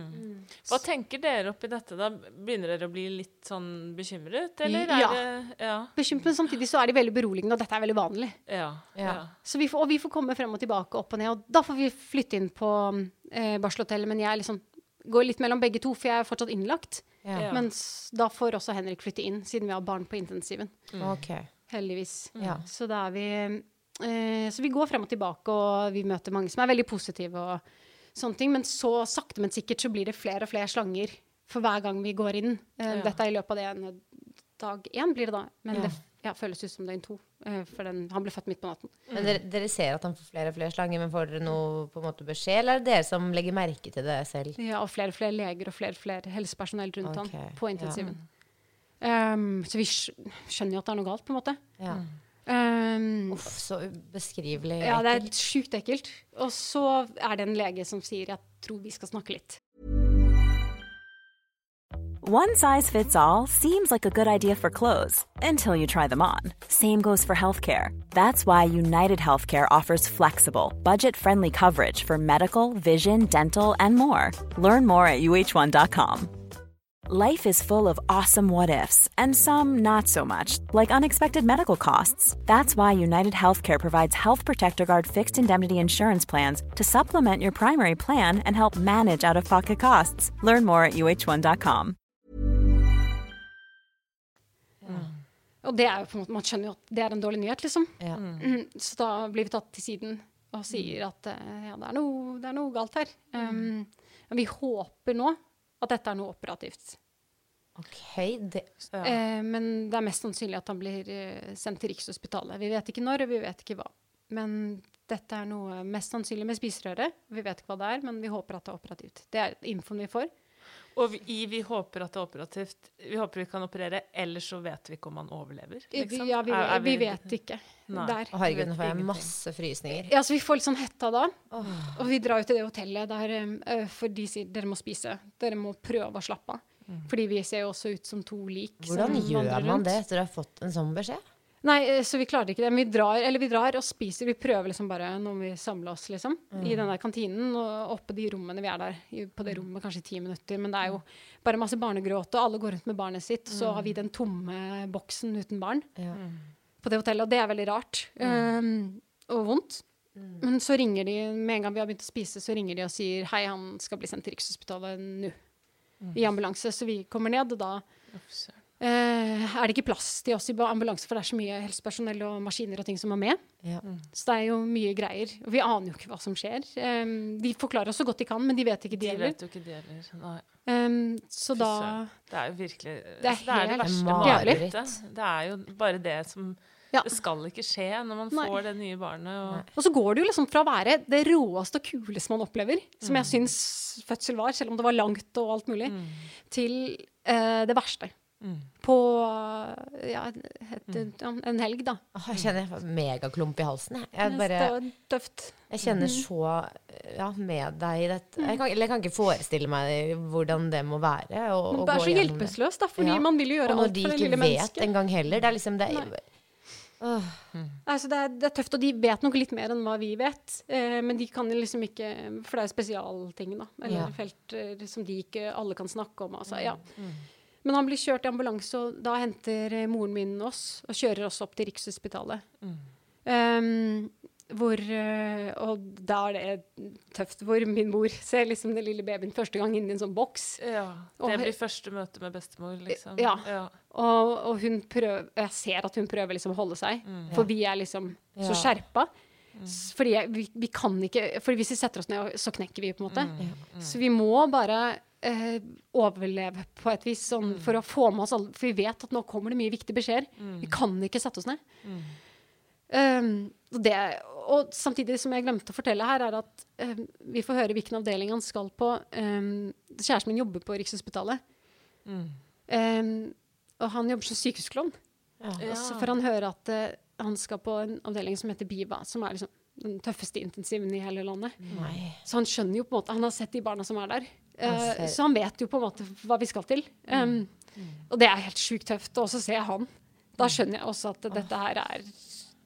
Hva tenker dere oppi dette, da? Begynner dere å bli litt sånn bekymret, eller Ja. det Ja. Bekymret, men samtidig så er de veldig beroligende, og dette er veldig vanlig. Ja. Ja. ja. Så vi får, og vi får komme frem og tilbake, opp og ned. Og da får vi flytte inn på eh, barselhotellet, men jeg liksom går litt mellom begge to, for jeg er fortsatt innlagt. Mens da får også Henrik flytte inn, siden vi har barn på intensiven. Ok. Heldigvis. Ja. Så da er vi eh, Så vi går frem og tilbake, og vi møter mange som er veldig positive og sånne ting. Men så sakte, men sikkert så blir det flere og flere slanger for hver gang vi går inn. Eh, Ja. Dette er i løpet av det dag én, blir det da. Men Ja. det ja, føles ut som døgn to. eh, for den, han ble født midt på natten. Men dere, dere ser at han får flere og flere slanger, men får dere noe på en måte beskjed, eller er det dere som legger merke til det selv? Ja, og flere og flere leger og flere og flere helsepersonell rundt okay. han på intensiven. Um, så vi skjønner jo at det er noe galt, på en måte. Ja. Um, Uff, så ubeskrivelig ekkelt. ja, det er sjukt ekkelt. Og så er det en lege som sier jeg tror vi skal snakke litt. One size fits all seems like a good idea for clothes until you try them on. Same goes for healthcare. That's why United Healthcare offers flexible, budget friendly coverage for medical, vision, dental, and more. Learn more at uh1.com. Life is full of awesome what ifs, and some not so much, like unexpected medical costs. That's why United Healthcare provides Health Protector Guard fixed indemnity insurance plans to supplement your primary plan and help manage out of pocket costs. Learn more at uh1.com. Og det er jo på en måte, man skjønner jo at det er en dårlig nyhet, liksom. Ja. Mm, Så da blir vi tatt til siden og sier at eh, ja, det er noe, det er noe galt her. Um, vi håper nå at dette er noe operativt. Ok, det, Ja. Eh, men det er mest sannsynlig at han blir eh, sendt til Rikshospitalet. Vi vet ikke når, og vi vet ikke hva. Men dette er noe mest sannsynlig med spiserøret. Vi vet ikke hva det er, men vi håper at det er operativt. Det er infoen vi får. Og vi, vi håper at det er operativt. Vi håper vi kan operere, ellers så vet vi ikke om han overlever. Liksom. ja, vi, Er- er vi vet ikke. Nei. Der. Å, herregud, nå får jeg masse frysninger. Ja, så vi får litt sånn hetta da. Og vi drar jo til det hotellet der eh, for de sier dere må spise. Dere må prøve å slappe av. Fordi vi ser jo også ut som to lik. Hvordan gjør man rundt. det etter å ha fått en sånn beskjed? Nei, eh, så vi klarer ikke det. Men vi drar, eller vi drar og spiser. Vi prøver liksom bare når vi samler oss, liksom. I den der kantinen og oppe de rommene vi er der. På det rommet kanskje i ti minutter. Men det er jo bare masse barnegråt, og alle går rundt med barnet sitt. Så har vi den tomme boksen uten barn Ja. på det hotellet, og det er veldig rart. Um, og vondt. Men så ringer de, med en gang vi har begynt å spise, så ringer de og sier hei, han skal bli sendt til Rikshospitalet nå. I ambulanse. Så vi kommer ned, og da eh, er det ikke plass til oss i ambulanse, for det er så mye helsepersonell og maskiner og ting som er med. Ja. Så det er jo mye greier. Og vi aner jo ikke hva som skjer. Um, de forklarer oss så godt de kan, men de vet ikke de De heller. vet jo ikke det heller. Nei. Um, så Fy da. Det er jo virkelig Det er det, er det helt verste marerittet. Det er jo bare det som Ja. Det skal ikke skje når man Nei. får det nye barnet. Og, Og så går det jo liksom fra å være det råeste og kuleste man opplever, som jeg syns fødsel var, selv om det var langt og alt mulig, til uh, det verste. På ja, et, mm. en helg, da. Åh, jeg kjenner jeg får megaklump i halsen. Jeg, jeg, bare, Det var tøft. jeg kjenner så ja, med deg i dette. Jeg kan, eller jeg kan ikke forestille meg hvordan det må være. Å, Man er så hjelpesløst hjelpeløs, da, fordi Ja. man vil jo gjøre Og når alt de for det ikke lille vet mennesket. engang heller. Det er liksom det, Uh. Altså, det, er, det er tøft, og de vet nok litt mer enn hva vi vet. Eh, men de kan liksom ikke For det er spesialting, da. Eller Ja. felter som de ikke alle kan snakke om. Altså, Mm, ja. Men han blir kjørt i ambulanse, og da henter eh, moren min oss og kjører oss opp til Rikshospitalet. Mm. Um, hvor eh, Og da er det tøft. Hvor min mor ser liksom den lille babyen første gang inn i en sånn boks. ja, det blir første møte med bestemor, liksom. Ja. ja. Og, og hun prøver, jeg ser at hun prøver liksom å holde seg, for vi er liksom så skjerpa. Mm. Fordi jeg, vi, vi kan ikke For hvis vi setter oss ned, så knekker vi, på en måte. Så vi må bare eh, overleve på et vis, sånn, for å få med oss alle For vi vet at nå kommer det mye viktige beskjeder. Vi kan ikke sette oss ned. Um, og, det, og samtidig som jeg glemte å fortelle her, er at um, vi får høre hvilken avdeling han skal på. Um, kjæresten min jobber på Rikshospitalet. Um, og han jobber som sykehusklovn. Og så får han høre at uh, han skal på en avdeling som heter BIVA, som er liksom den tøffeste intensiven i hele landet. nei. Så han skjønner jo på en måte Han har sett de barna som er der. Ser. så han vet jo på en måte hva vi skal til. Um, Og det er helt sjukt tøft. Og så ser jeg han. Da skjønner jeg også at dette her er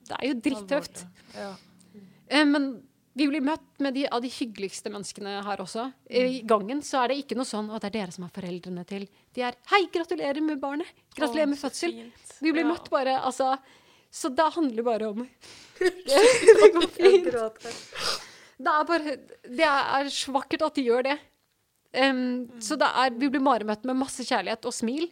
Det er jo drittøft. Ja. Uh, men vi blir møtt med de, av de hyggeligste menneskene her også. I gangen så er det ikke noe sånn at det er dere som er foreldrene til. De er 'hei, gratulerer med barnet'. Gratulerer med fødsel. Vi blir Ja. møtt bare, altså Så det handler bare om Det går fint. Det er bare Det er så vakkert at de gjør det. Em, så det er, vi blir bare møtt med masse kjærlighet og smil.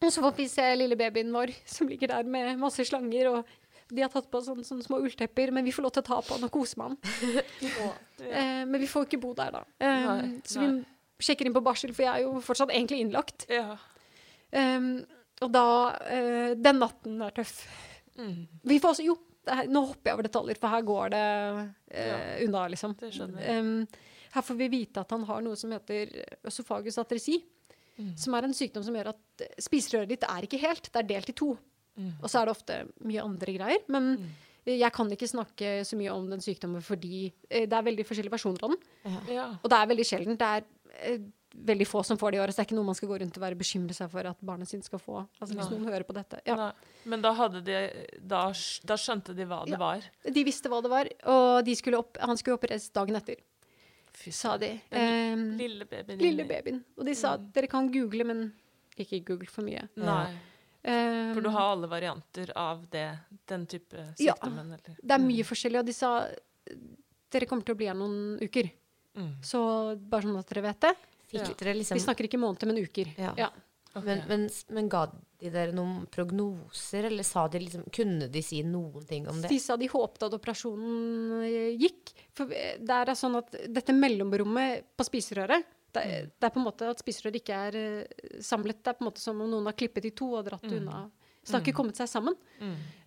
Og så får vi se lille babyen vår som ligger der med masse slanger. og de har tatt på sånne, sånne små ulltepper, men vi får lov til å ta på han og kose med han. uh, men vi får ikke bo der, da. Um, Nei, så vi sjekker inn på barsel, for jeg er jo fortsatt egentlig innlagt. Ja. Um, og da uh, Den natten er tøff. Mm. Vi får også Jo, det her, nå hopper jeg over detaljer, for her går det eh, unna, liksom. Det skjønner jeg. Um, her får vi vite at han har noe som heter øsofagus atresi. Mm. Som er en sykdom som gjør at spiserøret ditt er ikke helt. Det er delt i to. Mm. Og så er det ofte mye andre greier. Men mm. jeg kan ikke snakke så mye om den sykdommen fordi eh, det er veldig forskjellige versjoner av den. Ja. Og det er veldig sjelden. Det er eh, veldig få som får det i året. Så det er ikke noe man skal gå rundt og være bekymre seg for at barnet sitt skal få. Altså Hvis noen hører på dette. Ja. Men da, hadde de, da, da skjønte de hva det Ja. var. De visste hva det var, og de skulle opp, han skulle opereres dagen etter, sa de. Den Um, Lille babyen lille babyen. Og de sa dere kan google, men ikke google for mye. Nei. Um, For du har alle varianter av det, den type Ja. eller? Det er mye forskjellig, og de sa dere kommer til å bli her noen uker. Mm. Så bare sånn at dere vet det. Fikk dere liksom Vi snakker ikke måneder, men uker. Ja. Ja. Okay. men, men, men ga de der noen prognoser, eller sa de liksom Kunne de si noen ting om det? De sa de håpte at operasjonen eh, gikk. For eh, det er sånn at dette mellomrommet på spiserøret det, er- det er på en måte at spiserøret ikke er eh, samlet. Det er på en måte som om noen har klippet i to og dratt mm. unna. Så det har ikke kommet seg sammen.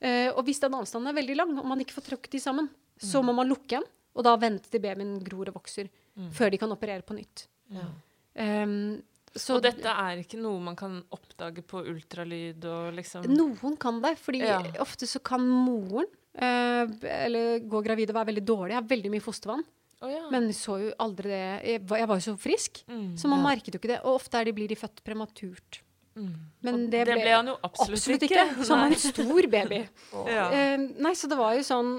Eh, og hvis den avstanden er veldig lang, og man ikke får trukket de sammen, så må man lukke den, og da vente til babyen gror og vokser, før de kan operere på nytt. Ja. Um, så Og dette er ikke noe man kan oppdage på ultralyd og liksom Noen kan det, fordi Ja. ofte så kan moren eh, eller gå gravid og være veldig dårlig, ha veldig mye fostervann. Oh, ja. Men så jo aldri det Jeg var, jeg var jo så frisk, Mm. så man merket jo ikke det. Og ofte er de, blir de født prematurt. Mm. Men det, det ble han jo absolutt ikke. Så han var en stor baby. Ja. Eh, nei, så det var jo sånn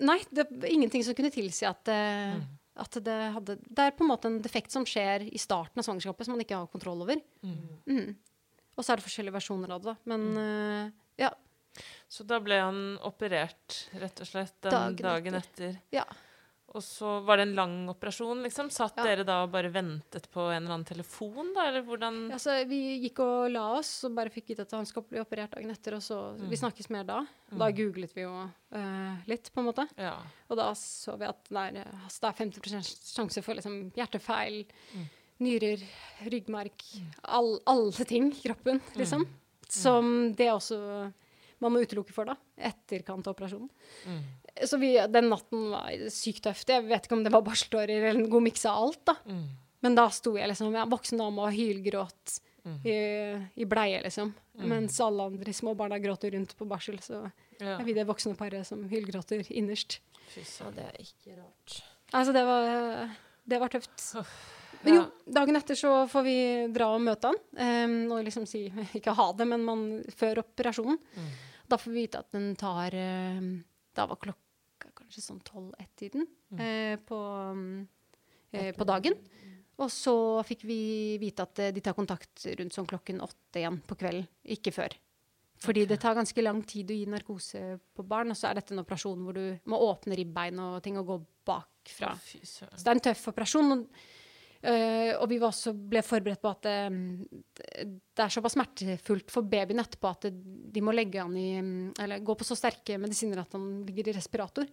Nei, det var ingenting som kunne tilsi at, eh, Mm. At det hadde Det er på en måte en defekt som skjer i starten av svangerskapet, som man ikke har kontroll over. Mm. Og så er det forskjellige versjoner av det. Men Mm. uh, ja. Så da ble han operert, rett og slett, den Dagen dagen, etter. ja. Og så var det en lang operasjon, liksom. Satt Ja. dere da og bare ventet på en eller annen telefon, da, eller hvordan Altså, vi gikk og la oss og bare fikk vite at han skal bli operert dagen etter. Og så Mm. Vi snakkes mer da. Da googlet vi jo uh, litt, på en måte. Ja. Og da så vi at det er, eh, altså, det er 50% sjanse for liksom, hjertefeil, Mm. nyrer, ryggmark all, Alle ting i kroppen, liksom. Som det også man må utelukke for, da. Etterkant av operasjonen. Mm. Så vi, den natten var sykt tøft. Jeg vet ikke om det var barseltårer eller en god miks av alt, da. Mm. Men da sto jeg liksom jeg voksen dame og hylgråt Mm. i, i bleie, liksom. Mens alle andre små barna gråter rundt på barsel, så Ja. er vi det voksne paret som hylgråter innerst. Fy søren. det er ikke rart. Altså, det var, det var tøft. Men jo, dagen etter så får vi dra og møte han, Um, og liksom si Ikke ha det, men man, før operasjonen. Da får vi vite at den tar um, Da var klokka kanskje sånn tolv-ett-tiden eh, på, mm, eh, på dagen. Og så fikk vi vite at eh, de tar kontakt rundt sånn klokken åtte igjen på kvelden, ikke før. Fordi det tar ganske lang tid å gi narkose på barn, og så er dette en operasjon hvor du må åpne ribbein og ting og gå bakfra. Fy. Så det er en tøff operasjon. Og, øh, og vi var også ble forberedt på at det, det er såpass smertefullt for babyen etterpå at det, de må legge han i mm, Eller gå på så sterke medisiner at han ligger i respirator.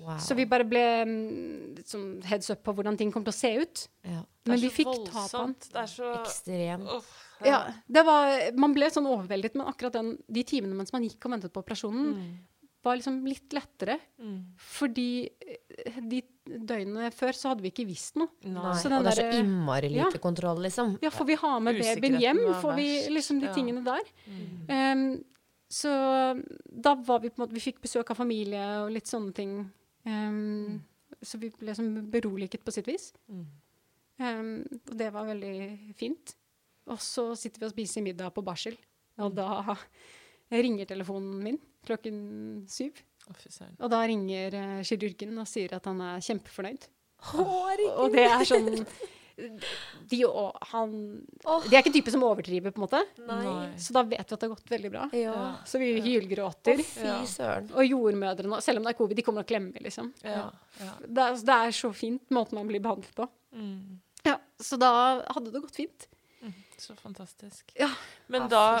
Wow. Så vi bare ble mm, sånn heads up på hvordan ting kommer til å se ut. ja. Men vi fikk ta på han. Det er så Ekstremt. Uff, Ja, det var, man ble sånn overveldet, men akkurat den, de timene mens man gikk og ventet på operasjonen, var liksom litt lettere. Mm. Fordi eh, de døgnene før så hadde vi ikke visst noe. Nei, Så den og det er så derre- innmari lite Ja. kontroll, liksom. Ja, får vi ha med babyen hjem? Får vi liksom de tingene der? Em, så da var vi på en måte Vi fikk besøk av familie og litt sånne ting. Em, så vi ble liksom beroliget på sitt vis. Mm. Um, og det var veldig fint. Og så sitter vi og spiser middag på barsel, Mm. og da ringer telefonen min klokken syv. Å. Og da ringer eh, kirurgen og sier at han er kjempefornøyd. Herregud. Og det er sånn de, og han, de er ikke type som overdriver, på en måte. Nei. Så da vet vi at det har gått veldig bra. Ja. Så vi hylgråter. Ja. Og jordmødrene, selv om det er covid, de kommer og klemmer, liksom. Ja. ja. Det det er så fint måten man blir behandlet på. Mm. Ja, Så da hadde det gått fint. Så fantastisk. Ja. Men da.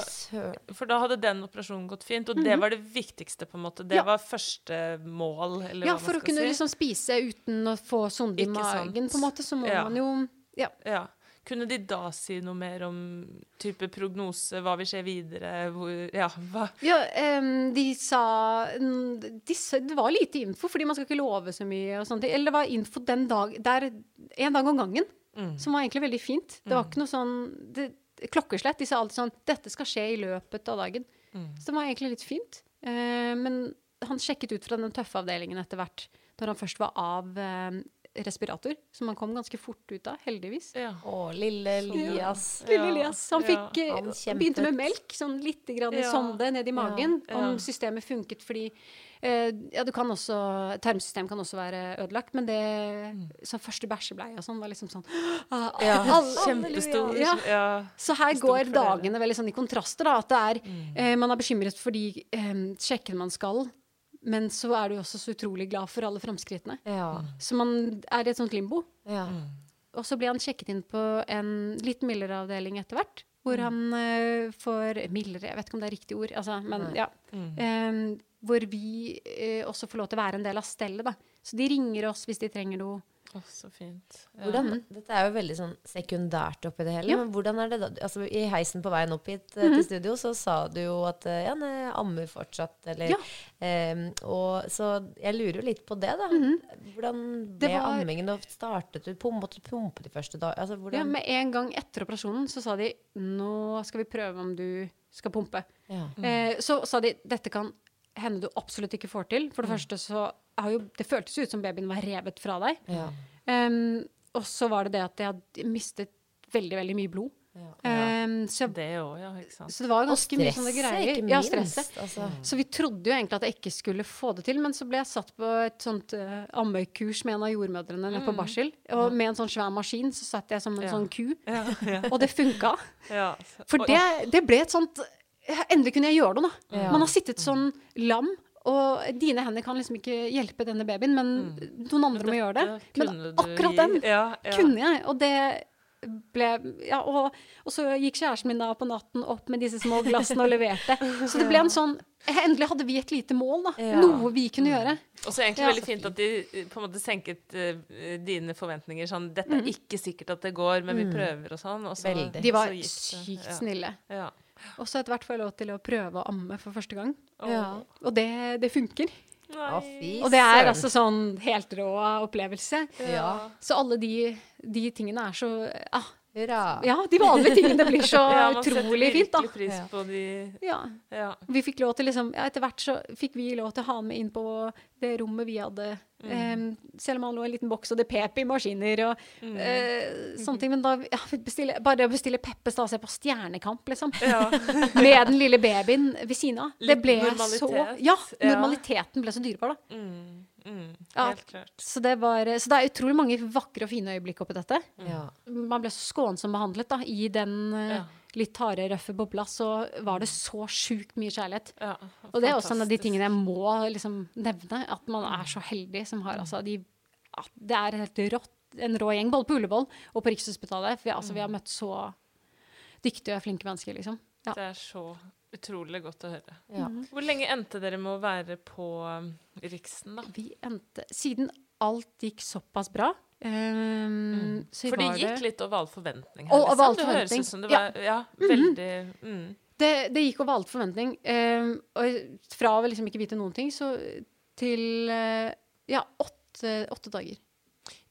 For da hadde den operasjonen gått fint, og det var det viktigste, på en måte. Det Ja. var første mål, eller Ja, hva for man å kunne si. liksom spise uten å få sonde i magen, på en måte, så må Ja. man jo Ja. Ja. Kunne de da si noe mer om type prognose, hva vil skje videre, hvor Ja, hva Ja, um, de sa mm, de, sa- Det var lite info, fordi man skal ikke love så mye. og sånne ting. Eller det var info den dag der, en dag om gangen, Mm. som var egentlig veldig fint. Det var ikke noe sånn det, klokkeslett. De sa alltid sånn 'Dette skal skje i løpet av dagen'. Mm. Så det var egentlig litt fint. Eh, men han sjekket ut fra den tøffe avdelingen etter hvert, når han først var av eh, respirator, som han kom ganske fort ut av, heldigvis. Ja. Å, lille Elias. Lille Ja, Elias. Han, fikk, ja. Han begynte med melk, sånn litt grann i Ja. sonde ned i magen. Ja. Om systemet funket fordi eh, Ja, du kan også Tarmsystem kan også være ødelagt, men det sånn første bæsjebleie og sånn var liksom sånn ah. Ja, kjempestor. Ja. Ja. Så her Stort går dagene veldig sånn i kontraster, da. At det er Mm. eh, Man er bekymret for de eh, sjekkene man skal, men så er du også så utrolig glad for alle framskrittene. Ja. Så man er i et sånt limbo. ja. Og så blir han sjekket inn på en litt mildere avdeling etter hvert. Hvor han uh, får Mildere, jeg vet ikke om det er riktig ord. Altså, men ja. Um, hvor vi uh, også får lov til å være en del av stellet. Da. Så de ringer oss hvis de trenger noe. Å, så fint. Ja. Hvordan, dette er jo veldig sånn sekundært oppi det hele. Ja. Men hvordan er det da? Altså, I heisen på veien opp hit eh, til studio så sa du jo at eh, ja, nei, ammer fortsatt, eller Ja. um, og, Så jeg lurer jo litt på det, da. Hvordan Det ble var- ammingen? Da startet du på, Måtte du pumpe de første dagene? Altså, Ja, hvordan med en gang etter operasjonen så sa de nå skal vi prøve om du skal pumpe. Ja. Eh, så sa de dette kan hende du absolutt ikke får til. For det første så har jo Det føltes ut som babyen var revet fra deg. Ja. Um, og så var det det at jeg hadde mistet veldig, veldig mye blod. Ja. Um, så, jeg- Det også, ja. Ikke sant. så det var ganske mye sånne greier. ikke Ja, minst. stresset. Altså. Så vi trodde jo egentlig at jeg ikke skulle få det til, men så ble jeg satt på et sånt uh, ammekurs med en av jordmødrene nede på barsel. Og med en sånn svær maskin så satt jeg som en Ja. sånn ku, Ja, ja. og det funka. ja. For det, det ble et sånt Endelig kunne jeg gjøre noe, da. Ja. Man har sittet sånn lam, og dine hender kan liksom ikke hjelpe denne babyen, men noen andre må gjøre det. Mm. Men akkurat den ja, ja. kunne jeg, og det ble Ja, og, og så gikk kjæresten min da på natten opp med disse små glassene og leverte. Så det ble en sånn Endelig hadde vi et lite mål, da. Ja. Noe vi kunne gjøre. Og så egentlig Ja. veldig fint at de eh, på en måte senket uh, dine forventninger sånn Dette Mm. er ikke sikkert at det går, men vi prøver og sånn. Og så, De var så sykt snille. Ja. Og så etter hvert får jeg lov til å prøve å amme for første gang. Ja. Og det, det funker. Nei. Og det er altså sånn helt rå opplevelse. Ja. Så alle de, de tingene er så ah, Hurra. Ja, de vanlige tingene blir så Ja, utrolig fint, da. pris på de Ja. Ja. Vi fikk lov til liksom ja, Etter hvert så fikk vi lov til å ha med inn på det rommet vi hadde. Mm. Um, selv om han lå i en liten boks, og det pep i maskiner og Mm. uh, sånne ting. Men da ja, bestille, bare å bestille Peppes da, og se på Stjernekamp, liksom. Med den lille babyen ved siden av. Det ble så Ja. normaliteten ble så dyrebar, da. Mm, mm, Ja. helt klart. Så det, var, så det er utrolig mange vakre og fine øyeblikk oppi dette. Ja. Man ble så skånsomt behandlet da, i den eh, Ja. litt harde, røffe bobla. Så var det så sjukt mye kjærlighet. Ja, Og det er også en av de tingene jeg må liksom nevne. At man er så heldig som har altså de at Det er helt rått, en rå gjeng, både på Ullevål og på Rikshospitalet. For vi, altså, vi har møtt så dyktige og flinke mennesker, liksom. Ja. Det er så utrolig godt å høre. Ja. Hvor lenge endte dere med å være på um, Riksen, da? Vi endte Siden alt gikk såpass bra ehm, så For det gikk litt over all forventning Og her, over all Det høres forventning. ut som det Mhm. var ja, veldig mm. Det, det gikk over all forventning. Um, og fra å liksom ikke vite noen ting, så til eh, ja, åtte, åtte dager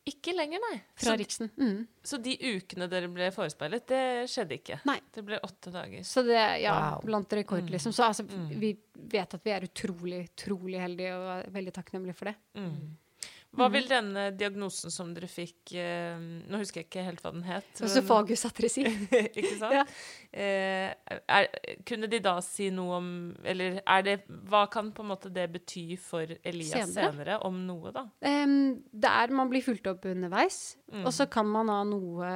Ikke lenger, nei. fra Så, Riksen. Mm. så de ukene dere ble forespeilet, det skjedde ikke? Nei. Det ble åtte dager. Så det ja, Wow. blant rekord, liksom. Så altså, vi vet at vi er utrolig, utrolig heldige og er veldig takknemlige for det. Mm. Hva vil denne diagnosen som dere fikk eh, Nå husker jeg ikke helt hva den het. Øsofagus atresi. ikke sant? Ja. Eh, er, kunne de da si noe om Eller er det Hva kan på en måte det bety for Elias Senere? senere, om noe, da? Um, det er, man blir fulgt opp underveis, Mm. og så kan man ha noe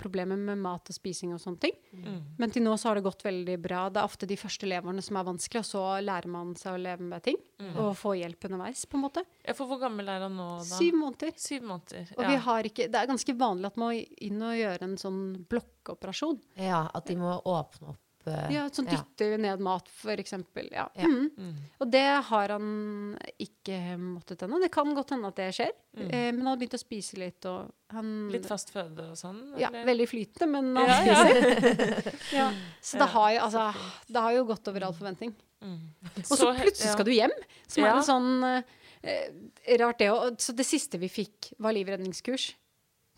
problemer med mat og spising og sånne ting. Mm. Men til nå så har det gått veldig bra. Det er ofte de første leveårene som er vanskelig, og så lærer man seg å leve med ting. Mm. Og få hjelp underveis, på en måte. Ja, for hvor gammel er han nå, da? Syv måneder. Syv måneder. Og ja. vi har ikke, det er ganske vanlig at man må inn og gjøre en sånn blokkoperasjon. Ja, at de må åpne opp eh, Ja, dytter ja. ned mat, eksempel. Ja. Ja. Mm. Og det har han ikke måttet ennå. Det kan godt hende at det skjer. Eh, men han har begynt å spise litt, og han Litt fast føde og sånn? Ja, eller? veldig flytende, men han Ja, ja. spiser. ja. Så det har, jo, altså, det har jo gått over all forventning. Og så Så plutselig skal du hjem, som Ja. er en sånn eh, rart det òg. Så det siste vi fikk, var livredningskurs.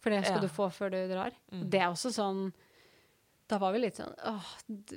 For det skal Ja. du få før du drar. Det er også sånn Da var vi litt sånn åh,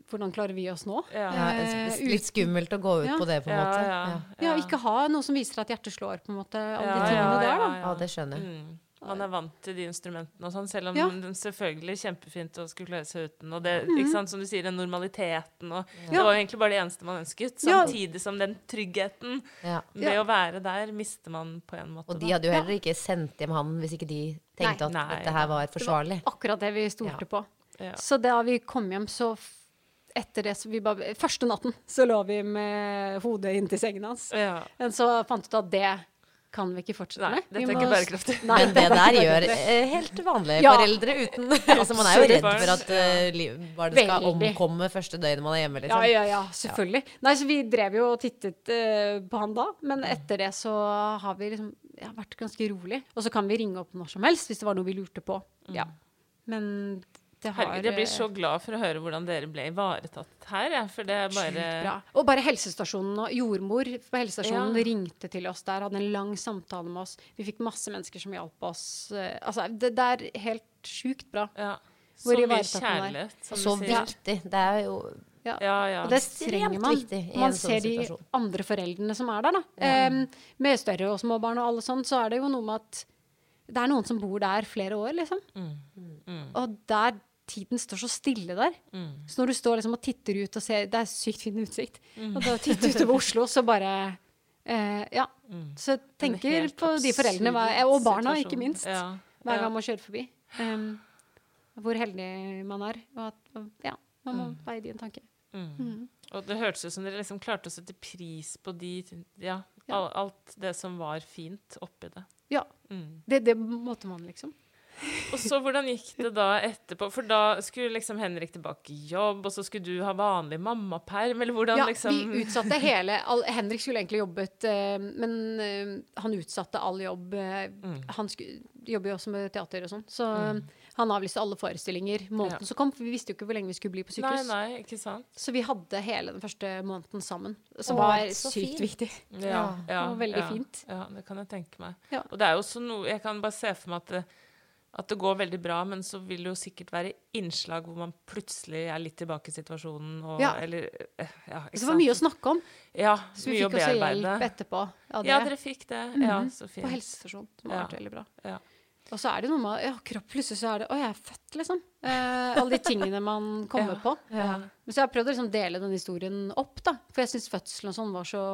hvordan klarer vi oss nå? Ja. Ja, Eh, litt skummelt å gå ut Ja. på det, på en Ja, måte. ja. Ja, ikke ha noe som viser at hjertet slår, på en måte. Alle Ja, de tingene ja, der, da. ja. Ja, det skjønner jeg. Mm. Man er vant til de instrumentene og sånn, selv om Ja. den selvfølgelig kjempefint å skulle klare seg uten. Og det, ikke sant, som du sier, den normaliteten og Det var jo egentlig bare det eneste man ønsket. Samtidig som den tryggheten Ja. ved Ja. å være der mister man på en måte. Og de hadde jo heller ikke sendt hjem han hvis ikke de tenkte at Nei, dette her var forsvarlig. Akkurat det vi stolte Ja. på. Ja. Så da vi kom hjem, så etter det så vi bare Første natten så lå vi med hodet inntil sengen hans. Ja. Men så fant vi ut at det kan vi ikke fortsette Nei, med. dette er ikke bærekraftig. Nei, Men det er der gjør eh, helt vanlige Ja. foreldre uten Altså Man er jo redd for at uh, li- barnet skal Veldig. omkomme første døgnet man er hjemme. Ja, Liksom. ja, ja, selvfølgelig. Nei, så vi drev jo og tittet uh, på han da, men etter det så har vi liksom ja, vært ganske rolig. Og så kan vi ringe opp når som helst hvis det var noe vi lurte på. Ja. Men har Herregud, jeg blir så eh, glad for å høre hvordan dere ble ivaretatt her, Ja, For det er bare bra. Og bare helsestasjonen og jordmor på helsestasjonen Ja. ringte til oss der, hadde en lang samtale med oss. Vi fikk masse mennesker som hjalp oss. eh, Altså, det, det er helt sjukt bra. ja, Hvor Så mye kjærlighet, som Så du sier. viktig. Det er jo Ja. Ja, ja. Og det trenger man. viktig Man sånn ser de andre foreldrene som er der, da. Um, med større og små barn og alle sånn, så er det jo noe med at det er noen som bor der flere år, liksom. Og der tiden står så stille der. Så når du står liksom og titter ut og ser Det er sykt fin utsikt. Og da titter utover Oslo, så bare eh, Ja. Så jeg tenker på de foreldrene, og barna, ikke minst. Ja, Hver gang man kjører forbi. Um, hvor heldig man er. Og at ja, man må veie det i en tanke. Og det hørtes ut som dere liksom klarte å sette pris på de Ja, ja. alt det som var fint oppi det. Ja. Mm. Det, det måtte man, liksom. Og så hvordan gikk det da etterpå? For da skulle liksom Henrik tilbake i jobb, og så skulle du ha vanlig mammaperm, eller hvordan Ja, liksom vi utsatte hele all, Henrik skulle egentlig jobbet, eh, men eh, han utsatte all jobb. eh, Mm. Han jobber jo også med teater og sånn, så han avlyste alle forestillinger måneden Ja. som kom. For vi visste jo ikke hvor lenge vi skulle bli på sykehus. nei, nei, ikke sant? Så vi hadde hele den første måneden sammen, som Åh, var sykt fint. viktig. Ja, ja, det var veldig ja, fint. Ja, det kan jeg tenke meg. Ja. Og det er jo også noe Jeg kan bare se for meg at det, at det går veldig bra, men så vil det jo sikkert være innslag hvor man plutselig er litt tilbake i situasjonen, og Ja. eller eh, Ja, Så det var mye å snakke om. Ja, Så vi fikk også hjelp etterpå. Ja. Ja, dere fikk det. Ja, så fint. På helsestasjonen, Det var veldig bra. Ja. Og så er det noe med ja, kropp. Plutselig så er det Å, jeg er født, liksom. Eh, alle de tingene man kommer på. Men så jeg har prøvd å liksom dele den historien opp, da. For jeg syns fødselen og sånn var så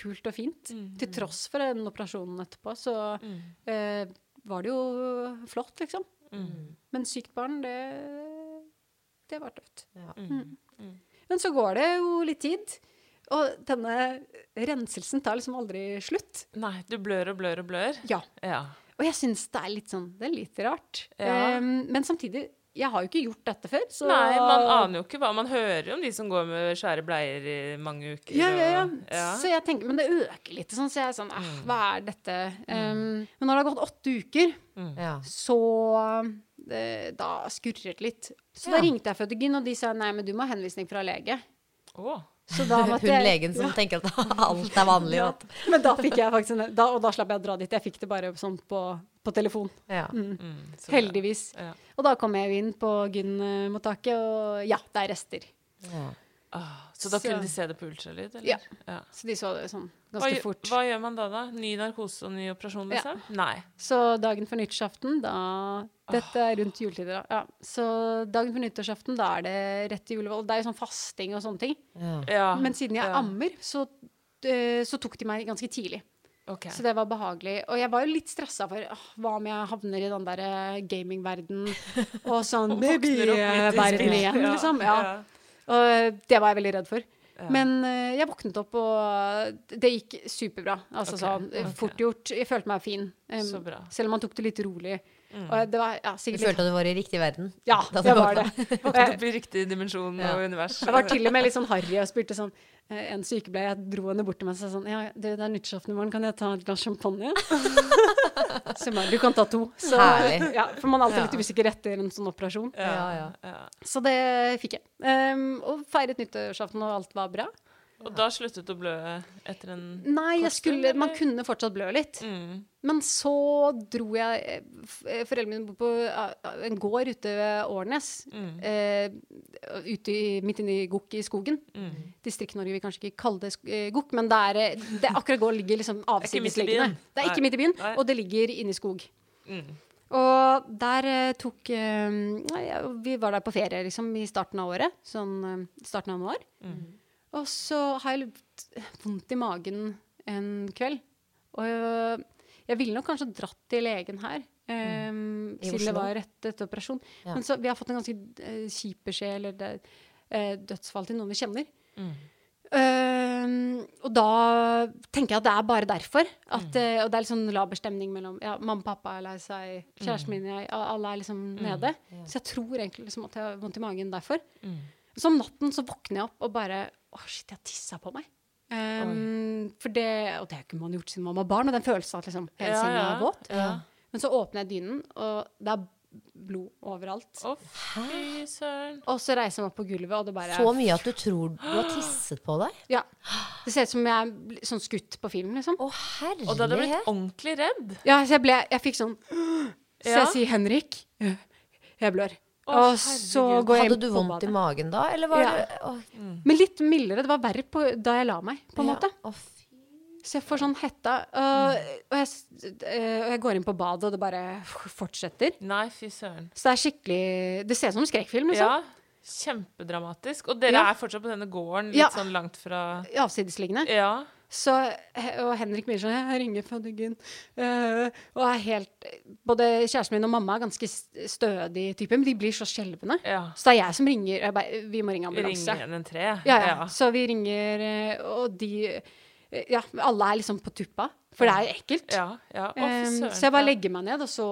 kult og fint. Mm. Til tross for den operasjonen etterpå, så eh, var det jo flott, liksom. Mm. Men sykt barn, det, det var tøft. Ja. Mm. Men så går det jo litt tid. Og denne renselsen tar liksom aldri slutt. Nei, du blør og blør og blør. Ja. Ja. Og jeg syns det er litt sånn Det er litt rart. Ja. Um, men samtidig, jeg har jo ikke gjort dette før, så Nei, man aner jo ikke hva Man hører om de som går med skjære bleier i mange uker. ja, ja, ja. og- ja. Så jeg tenker, Men det øker litt, sånn, så jeg er sånn ah, Mm. Hva er dette? Em, men når det har gått åtte uker, mm. så det, Da skurrer det litt. Så da ringte jeg fødegyn, og de sa nei, men du må ha henvisning fra lege. Å. Så da Hun jeg- legen som tenker at alt er vanlig. Ja. Men da fikk jeg faktisk en, da, Og da slapp jeg å dra dit. Jeg fikk det bare sånn på, på telefon. Ja. Mm. Mm. Heldigvis. Ja. Og da kom jeg jo inn på gyn-mottaket, og ja, det er rester. Ja. Ah, så da Så- kunne de se det på ultralyd, eller? Ja. ja. Så de så det sånn ganske hva, fort. hva gjør man da, da? Ny narkose og ny operasjon, Ja. liksom? Nei. Så dagen før nyttårsaften, da Dette er rundt juletider, da. Ja. Så dagen før nyttårsaften, da er det rett til julevold. Det er jo sånn fasting og sånne ting. Ja. Ja. Men siden jeg ja. ammer, så, eh, så tok de meg ganske tidlig. Okay. Så det var behagelig. Og jeg var jo litt stressa for åh, hva om jeg havner i den der eh, gamingverden og sånn babyverden igjen, Ja, liksom. Ja. Og det var jeg veldig redd for. Ja. Men eh, jeg våknet opp, og det gikk superbra. Altså okay. sånn eh, fort gjort. Jeg følte meg fin. Um, Så bra. Selv om man tok det litt rolig. Mm. Og det var ja, Du følte at du var i riktig verden? Ja, jeg var det. Våknet jeg, opp i riktig dimensjon Ja. og univers. jeg var til og med litt sånn harry og spurte sånn eh, En sykepleier jeg dro henne bort til meg og sa sånn Ja, det, det er nyttårsaften i morgen, kan jeg ta et glass champagne? Så jeg bare, du kan ta to. Så, ja, for man er alltid Ja. litt usikker etter en sånn operasjon. Ja, ja. ja. Så det fikk jeg. Um, og feiret nyttårsaften, og alt var bra. Og da sluttet du å blø etter en Nei, jeg skulle, man kunne fortsatt blø litt. mm. Men så dro jeg eh, Foreldrene mine bor på eh, en gård ute ved Årnes. Mm. Eh, ute i, midt inne i Gokk i skogen. Mm. Distrikt-Norge vil kanskje ikke kalle det eh, Gokk, men det er, det akkurat gård ligger liksom avsidesliggende. Det er ikke midt i byen, og det ligger inne i skog. Mm. Og der eh, tok eh, Vi var der på ferie liksom, i starten av året. Sånn starten av januar. Mm. Og så har jeg litt vondt i magen en kveld. Og jeg, jeg ville nok kanskje dratt til legen her. Um, siden det var rett etter operasjon. Ja. Men så vi har fått en ganske uh, kjip beskjed, eller det, uh, dødsfall til noen vi kjenner. Mm. Uh, og da tenker jeg at det er bare derfor. At, uh, og det er litt sånn laber stemning mellom ja, mamma og pappa er lei seg, kjæresten min jeg, alle er liksom nede. Så jeg tror egentlig liksom at jeg har vondt i magen derfor. Mm. Så om natten så våkner jeg opp og bare Å, shit, jeg har tissa på meg. Um, for det, og det har ikke man gjort siden man var barn, og den følelsen at liksom hele Ja, senga ja. er våt. Ja. Men så åpner jeg dynen, og det er blod overalt. Oh, fy søren. Og så reiser jeg meg opp på gulvet, og det bare Så mye at du tror du har tisset på deg? Ja. Det ser ut som jeg er sånn skutt på film, liksom. Å, herlighet. Og da hadde du blitt ordentlig redd. Ja, så jeg ble Jeg fikk sånn Så Ja. jeg sier 'Henrik, jeg blør'. Å, og så går jeg Hadde du vondt i magen da, eller var Ja. det mm. Men litt mildere. Det var verre på, da jeg la meg, på en ja. måte. Å, fy. Så jeg får sånn hetta. Og, og, jeg, eh, og jeg går inn på badet, og det bare fortsetter. Nei, fy søren. Så det er skikkelig Det ser ut som en skrekkfilm, liksom. Ja, kjempedramatisk. Og dere Ja. er fortsatt på denne gården, litt Ja. sånn langt fra Avsidesliggende. Ja. Så, og Henrik blir sånn Jeg ringer fødingen. Uh, og er helt Både kjæresten min og mamma er ganske stødig type, men de blir så skjelvne. ja. Så det er jeg som ringer. Jeg bare, vi må ringe ambulanse. Ring en tre. Ja, ja. Så vi ringer, eh, og de eh, Ja, alle er liksom på tuppa. For det er jo ekkelt. Ja, ja. Um, så jeg bare legger meg ned, og så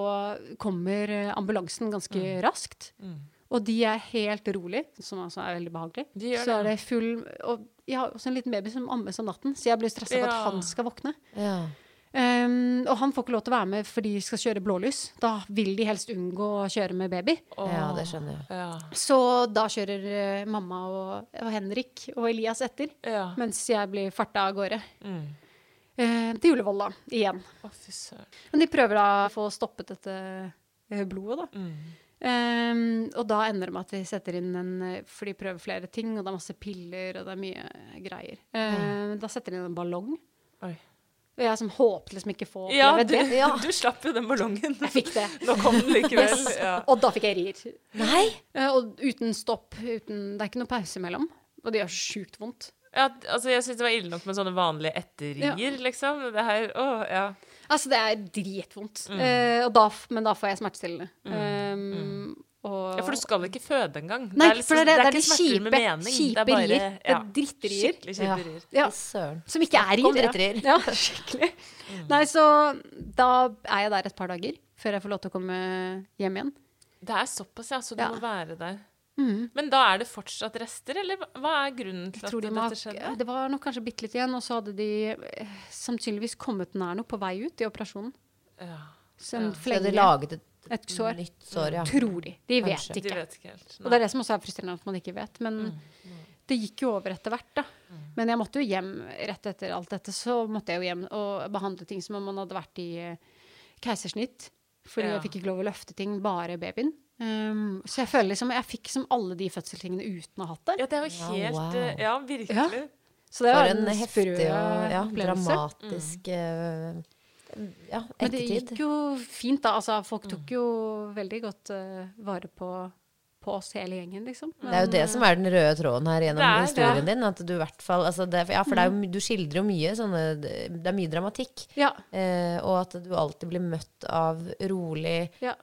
kommer eh, ambulansen ganske raskt. Mm. Og de er helt rolig, som altså er veldig behagelig. De så er det. det full Og jeg har også en liten baby som ammes om natten, så jeg blir stressa for at han skal våkne. Ja. Um, og han får ikke lov til å være med fordi de skal kjøre blålys. Da vil de helst unngå å kjøre med baby. ja, det skjønner jeg. Ja. Så da kjører uh, mamma og, og Henrik og Elias etter, ja. mens jeg blir farta av gårde. Mm. Uh, til Ullevål, da. Igjen. Oh. Men de prøver da å få stoppet dette eh, blodet, da. Mm. Ehm, og da ender det med at vi setter inn en For de prøver flere ting, og det er masse piller, og det er mye greier. Ehm, Da setter de inn en ballong. Oi. Og jeg som håpet liksom ikke få Ja, du, det. du slapp jo den ballongen. Jeg fikk det. Nå kom den likevel. Yes. Ja. Og da fikk jeg rier. Nei! Uh, og uten stopp. Uten, det er ikke noe pause imellom. Og det gjør sjukt vondt. Ja, altså jeg syns det var ille nok med sånne vanlige etterrier, liksom. Det her, å, ja. Altså, det er dritvondt. Mm. Uh, og da, men da får jeg smertestillende. Ehm, og ja, for du skal ikke føde engang. Nei, liksom- for det er det- det er ikke de smerter med mening. kjipe det er bare, rier. Det er drittrier. Skikkelig kjipe rier. Ja. Fy. Som ikke er rier. Ja, ja skikkelig. Nei, så da er jeg der et par dager før jeg får lov til å komme hjem igjen. Det er såpass, ja, så du Ja. må være der. Mhm. Men da er det fortsatt rester, eller hva- er grunnen til at de dette skjedde? Det var nok kanskje bitte litt igjen, og så hadde de eh, sannsynligvis kommet nær noe på vei ut i operasjonen. Ja, Så en Ja. Så de laget et, Et sår. nytt sår, ja. Tror de. De vet Kanskje. de ikke. vet ikke helt. Og det er det som også er frustrerende at man ikke vet. Men Mm, det gikk jo over etter hvert, da. Men jeg måtte jo hjem rett etter alt dette. Så måtte jeg jo hjem og behandle ting som om man hadde vært i eh, keisersnitt. Fordi Ja. jeg fikk ikke lov å løfte ting, bare babyen. Um, så jeg føler liksom Jeg fikk som alle de fødselstingene uten å ha hatt det. Ja, det er jo helt wow. eh, Ja, virkelig. Så det var en en heftig og ja, dramatisk eh, ja, Men det gikk jo fint, da. Altså, folk tok jo veldig godt uh, vare på, på oss hele gjengen, liksom. Det er jo det som er den røde tråden her gjennom Det er det. historien din. At du i hvert fall altså det, Ja, for det er jo, du skildrer jo mye sånne Det er mye dramatikk. Ja. Eh, og at du alltid blir møtt av rolig, Ja.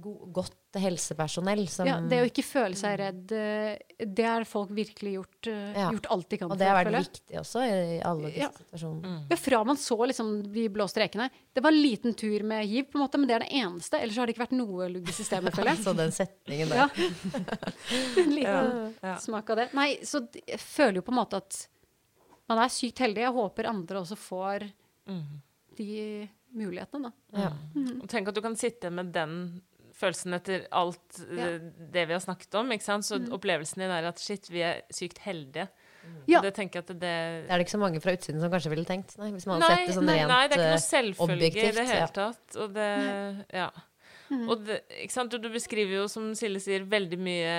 Go godt helsepersonell som ja, det å ikke føle seg redd, eh, det har folk virkelig gjort, eh, Ja. gjort alt de kan Og det har vært viktig også i alle disse Ja. situasjonene. Ja, fra man så liksom de blå strekene. Det var en liten tur med hiv, på en måte, men det er det eneste. Ellers har det ikke vært noe lugg i systemet, føler jeg. Så den setningen der. Ja. En liten Ja. smak av det. Nei, så jeg føler jo på en måte at man er sykt heldig. Jeg håper andre også får de mulighetene, da. Ja. Mm. tenk at du kan sitte med den følelsen etter alt ja. det vi har snakket om. ikke sant? Så Mm. opplevelsen din er at shit, vi er sykt heldige. Ja. Det jeg at det Det er det ikke så mange fra utsiden som kanskje ville tenkt. Nei, hvis man hadde Nei, sett det sånn nei, rent nei, det er ikke eh, noe selvfølge i det hele ja. tatt. Og det Ja. Og det, ikke sant? Du, du beskriver jo, som Silje sier, veldig mye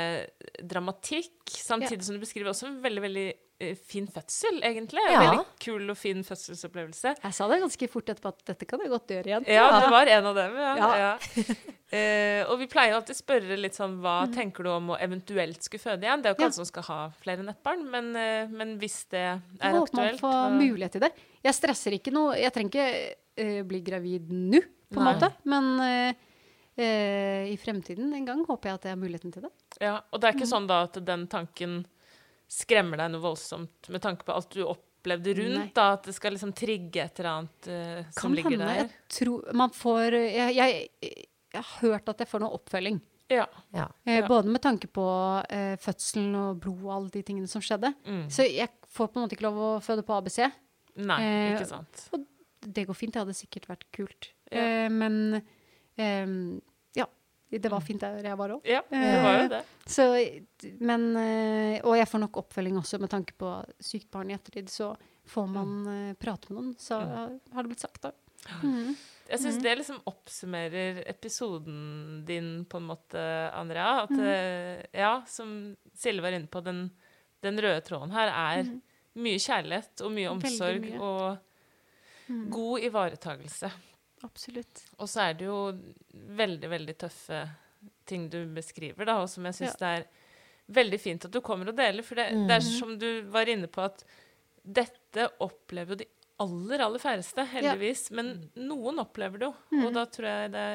dramatikk, samtidig som du beskriver også veldig, veldig eh, fin fødsel, egentlig. En Ja. Veldig kul og fin fødselsopplevelse. Jeg sa det ganske fort etterpå at dette kan jeg godt gjøre igjen. Ja, det var en av dem, ja. Ja. Eh, og vi pleier alltid alltid spørre litt sånn Hva Mm. tenker du om å eventuelt skulle føde igjen? Det er jo ikke alle som skal ha flere nettbarn, men, uh, men hvis det er aktuelt... håper man får og... mulighet til det. Jeg stresser ikke noe. Jeg trenger ikke uh, bli gravid nå, på en måte. Men eh, eh, i fremtiden en gang håper jeg at jeg har muligheten til det. Ja, og det er ikke Mm. sånn da at den tanken skremmer deg noe voldsomt med tanke på alt du opplevde rundt, da, at det skal liksom trigge et eller annet uh, som Kan ligger hende. der. Jeg tror man får jeg, jeg, jeg har hørt at jeg får noe oppfølging. Ja. Ja. Eh, Både med tanke på eh, fødselen og blod og alle de tingene som skjedde. Mm. Så jeg får på en måte ikke lov å føde på ABC. Nei, Eh, ikke sant. Og det går fint. Det hadde sikkert vært kult. Ja. Eh, men ehm, ja. Det var fint der jeg var òg. Ja, det var jo det. Så, men, eh, og jeg får nok oppfølging også med tanke på sykt barn i ettertid. Så får man eh, prate med noen, så har det blitt sagt, da. Mhm. Jeg syns det liksom oppsummerer episoden din på en måte, Andrea. At eh, ja, som Silje var inne på, den, den røde tråden her er mye kjærlighet og mye. Omsorg mye. Og god ivaretagelse. Absolutt. Og så er det jo veldig, veldig tøffe ting du beskriver, da, og som jeg syns det er veldig fint at du kommer og deler. For det, det Mhm. er som du var inne på, at dette opplever jo de aller, aller færreste, heldigvis. Men noen opplever det jo. mm. Og da tror jeg det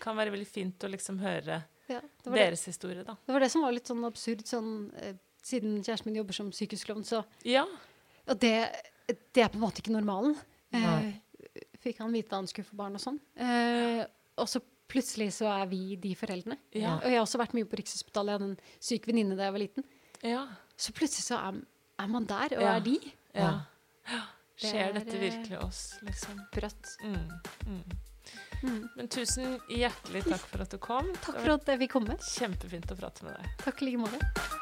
kan være veldig fint å liksom høre Ja, deres det, historie, da. det var det som var litt sånn absurd, sånn, eh, siden kjæresten min jobber som sykehusklovn, så Ja. Og det, det er på en måte ikke normalen. Eh. Fikk han vite at han skulle få barn og sånn. Eh, og så plutselig så er vi de foreldrene. Ja. Og jeg har også vært mye på Rikshospitalet. Jeg hadde en syk venninne da jeg var liten. Ja. Så plutselig så er, er man der, og Ja. er de. ja. ja. Skjer er, dette eh, virkelig oss, liksom? Brøtt. Mm. Mm. Men tusen hjertelig takk for at du kom. Takk for at jeg fikk komme. Kjempefint å prate med deg. Takk i like måte.